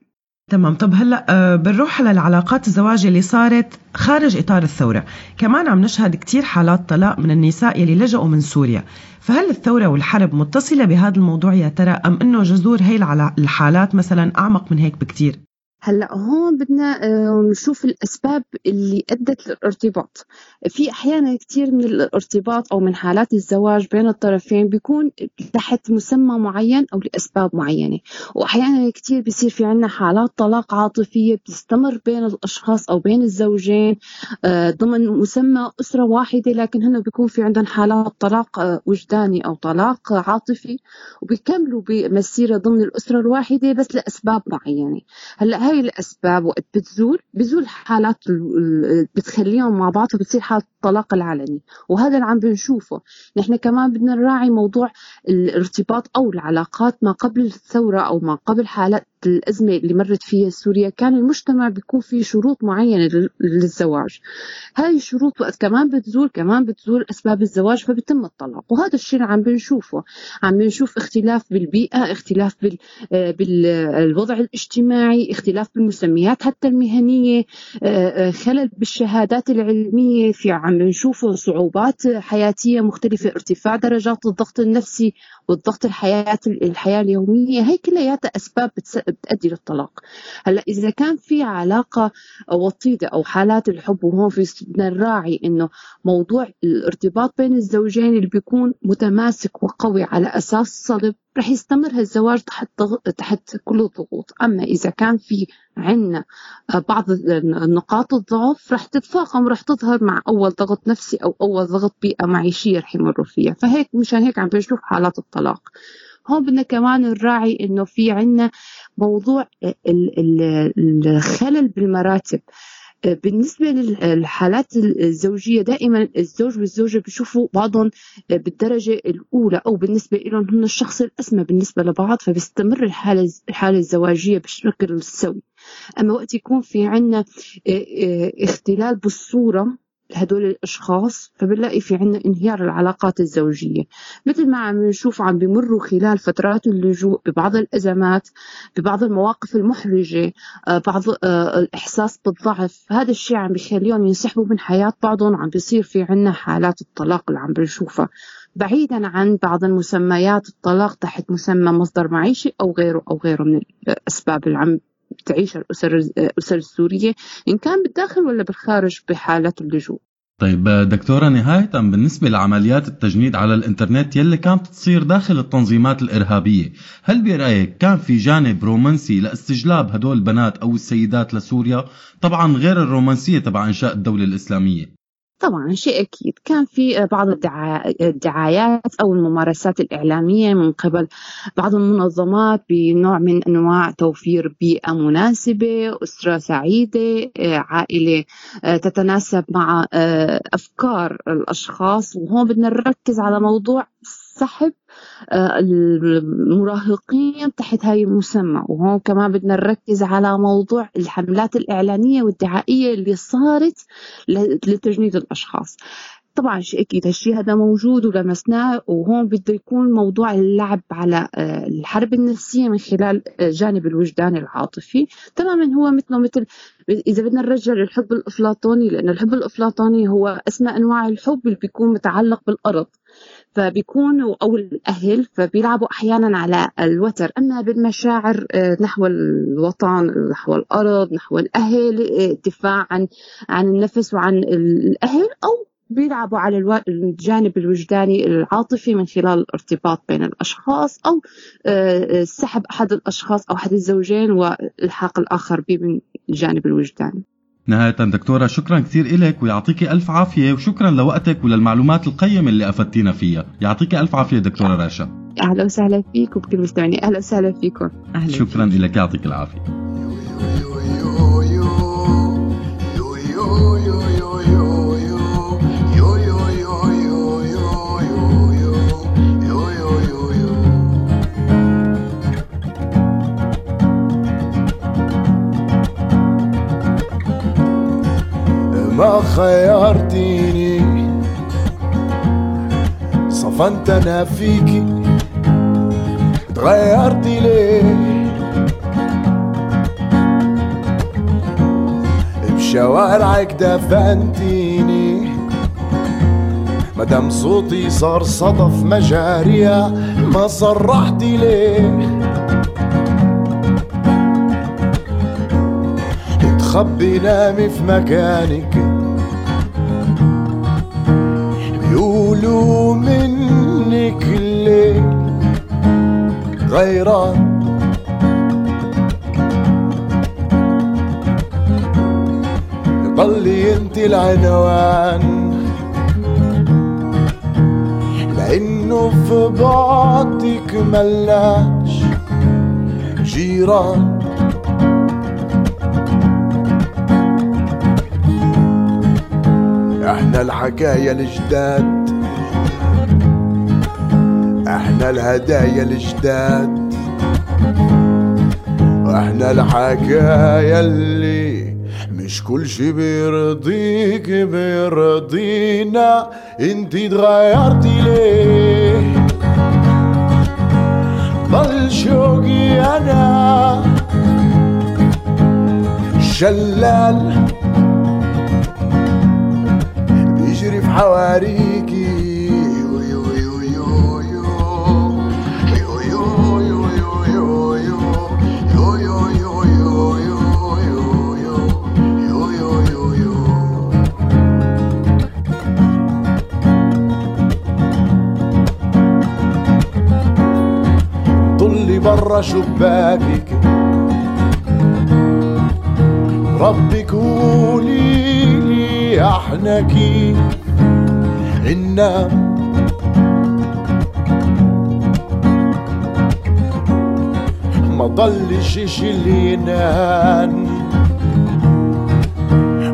تمام. طب هلأ آه، بنروح على العلاقات الزواج اللي صارت خارج إطار الثورة. كمان عم نشهد كثير حالات طلاق من النساء يلي لجأوا من سوريا. فهل الثورة والحرب متصلة بهذا الموضوع يا ترى؟ أم إنه جذور هي الحالات مثلا أعمق من هيك بكثير هلا هون بدنا آه، نشوف الأسباب اللي أدت للارتباط. في أحيانا كثير من الارتباط أو من حالات الزواج بين الطرفين بيكون تحت مسمى معين أو لأسباب معينة. وأحيانا كثير بيصير في عنا حالات طلاق عاطفية بتستمر بين الأشخاص أو بين الزوجين آه، ضمن مسمى أسرة واحدة لكن هنا بيكون في عندهم حالات طلاق آه، وجداني أو طلاق عاطفي وبيكملوا بمسيرة ضمن الأسرة الواحدة بس لأسباب معينة. هلا هاي الأسباب وقت بتزول بزول حالات بتخليهم مع بعض فبتصير حالة الطلاق العلني. وهذا اللي عم بنشوفه. نحن كمان بدنا نراعي موضوع الارتباط أو العلاقات ما قبل الثورة أو ما قبل حالات الأزمة اللي مرت فيها سوريا كان المجتمع بيكون فيه شروط معينة لل- للزواج. هاي الشروط وقت كمان بتزول كمان بتزول أسباب الزواج فبتم الطلاق. وهذا الشيء عم بنشوفه. عم بنشوف اختلاف بالبيئة اختلاف بال آه، بالوضع الاجتماعي اختلاف بالمسميات حتى المهنية آه، آه، خلل بالشهادات العلمية. في عم نشوف صعوبات حياتية مختلفة ارتفاع درجات الضغط النفسي والضغط الحياة الحياة اليومية. هي كلياتها أسباب بتؤدي للطلاق. هلا إذا كان في علاقة وطيدة أو حالات الحب وهون في بدنا نراعي إنه موضوع الارتباط بين الزوجين اللي بيكون متماسك وقوي على أساس صلب رح يستمر هالزواج تحت تحت كل الضغوط أما إذا كان في عنا بعض نقاط الضعف رح تتفاقم ورح تظهر مع أول ضغط نفسي أو أول ضغط بيئة معيشية رح يمروا فيها. فهيك مشان هيك عم بنشوف حالات الطلاق. هون بدنا كمان نراعي إنه في عنا موضوع ال- ال- الخلل بالمراتب. بالنسبة للحالات الزوجية دائما الزوج والزوجة بيشوفوا بعضهم بالدرجة الأولى أو بالنسبة لهم هم الشخص الأسمى بالنسبة لبعض فبيستمر الحالة الحالة الزواجية بشكل سوي. أما وقت يكون في عنا اختلال بالصورة هدول الأشخاص فبنلاقي في عنا انهيار العلاقات الزوجية. مثل ما عم نشوف عم بمروا خلال فترات اللجوء ببعض الأزمات ببعض المواقف المحرجة آه، بعض آه، الإحساس بالضعف. هذا الشيء عم بيخليهم ينسحبوا من حياة بعضهم عم بيصير في عنا حالات الطلاق اللي عم بنشوفها. بعيدا عن بعض المسميات الطلاق تحت مسمى مصدر معيشي أو غيره أو غيره من الأسباب اللي عم تعيشها الأسر الأسر السورية إن كان بالداخل ولا بالخارج بحالات اللجوء. طيب دكتورة نهاية بالنسبة لعمليات التجنيد على الإنترنت يلي كانت تصير داخل التنظيمات الإرهابية هل برأيك كان في جانب رومانسي لاستجلاب هدول البنات أو السيدات لسوريا؟ طبعا غير الرومانسية تبع إنشاء الدولة الإسلامية. طبعا شيء أكيد. كان في بعض الدعا- الدعايات أو الممارسات الإعلامية من قبل. بعض المنظمات بنوع من أنواع توفير بيئة مناسبة أسرة سعيدة آه، عائلة آه، تتناسب مع آه، أفكار الأشخاص. وهون بدنا نركز على موضوع سحب آه، المراهقين تحت هاي المسمى. وهون كمان بدنا نركز على موضوع الحملات الإعلانية والدعائية اللي صارت لتجنيد الأشخاص. طبعا شيء أكيد هالشيء هذا موجود ولمسناه وهون بده يكون موضوع اللعب على آه، الحرب النفسية من خلال آه، جانب الوجدان العاطفي. تماما هو مثله مثل إذا بدنا نرجع للحب الأفلاطوني لأن الحب الأفلاطوني هو أسمى أنواع الحب اللي بيكون متعلق بالأرض فبيكونوا أو الأهل فبيلعبوا أحيانا على الوتر. أما بالمشاعر آه، نحو الوطن نحو الأرض نحو الأهل الدفاع عن عن النفس وعن الأهل أو بيلعبوا على الو- الجانب الوجداني العاطفي من خلال الارتباط بين الأشخاص أو آه، آه، سحب أحد الأشخاص أو أحد الزوجين والحاق الآخر به من الجانب الوجداني. نهاية دكتورة شكرا كثير إلك ويعطيك ألف عافية وشكرا لوقتك وللمعلومات القيمة اللي أفدتينا فيها. يعطيك ألف عافية دكتورة راشا. أهلا وسهلا فيك وبكل مستمعين. أهلا وسهلا فيكم. أهلا شكرا لك يعطيك العافية. ما خيرتيني. صفنت أنا فيكي تغيرتي ليه؟ بشوارعك دفنتيني. مدام صوتي صار صدف مجاريها ما صرحتي ليه؟ تخبي نامي في مكانك. بيقولوا منك الليل غيران. ضلي انت العنوان. لأنه في بعدك ملاش جيران. إحنا الحكاية الجداد. إحنا الهدايا الجداد. إحنا الحكاية اللي مش كل شي بيرضيك بيرضينا. انت اتغيرتي ليه؟ ضل شوقي أنا. شلال طلي برا شباكك. ربك قولي لي إحنا ننام ما ضلش اللي ينام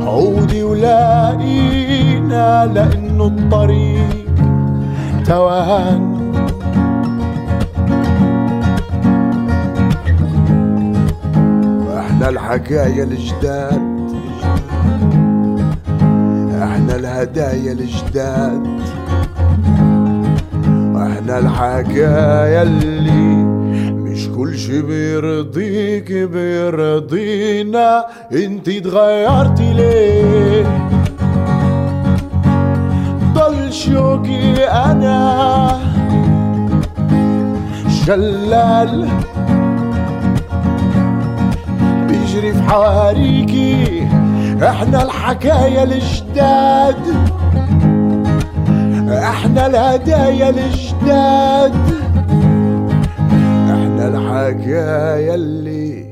عودي ولاقينا لأنه الطريق توهان. إحنا الحكاية الجداد إحنا الهدايا الجداد. إحنا الحكاية اللي مش كل شي بيرضيك بيرضينا. انت اتغيرتي ليه؟ ضل شوقي أنا. شلال بيجري في حواريكي. إحنا الحكاية الجداد إحنا الهدايا الجداد إحنا الحكاية اللي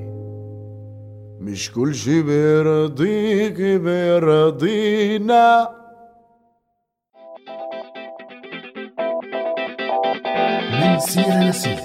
مش كل شي بيرضيك بيرضينا. من سيرة لسيرة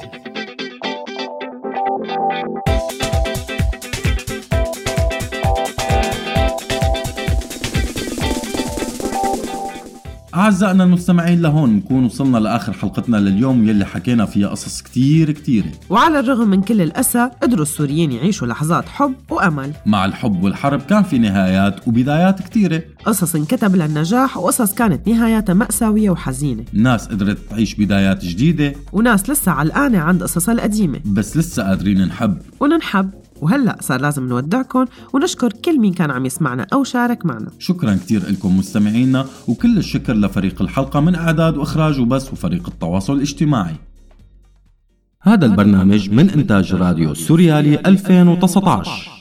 أعزائنا المستمعين لهون نكون وصلنا لآخر حلقتنا لليوم يلي حكينا فيها قصص كتير كتيرة. وعلى الرغم من كل الأسى قدروا السوريين يعيشوا لحظات حب وأمل. مع الحب والحرب كان في نهايات وبدايات كتيرة. قصص انكتب للنجاح وقصص كانت نهاياتها مأساوية وحزينة. ناس قدرت تعيش بدايات جديدة. وناس لسه علقانة عند قصصها القديمة. بس لسه قادرين نحب وننحب. وهلأ صار لازم نودعكم ونشكر كل مين كان عم يسمعنا أو شارك معنا. شكرا كتير لكم مستمعينا وكل الشكر لفريق الحلقة من إعداد وإخراج وبس وفريق التواصل الاجتماعي. هذا البرنامج من إنتاج راديو سوريالي 2019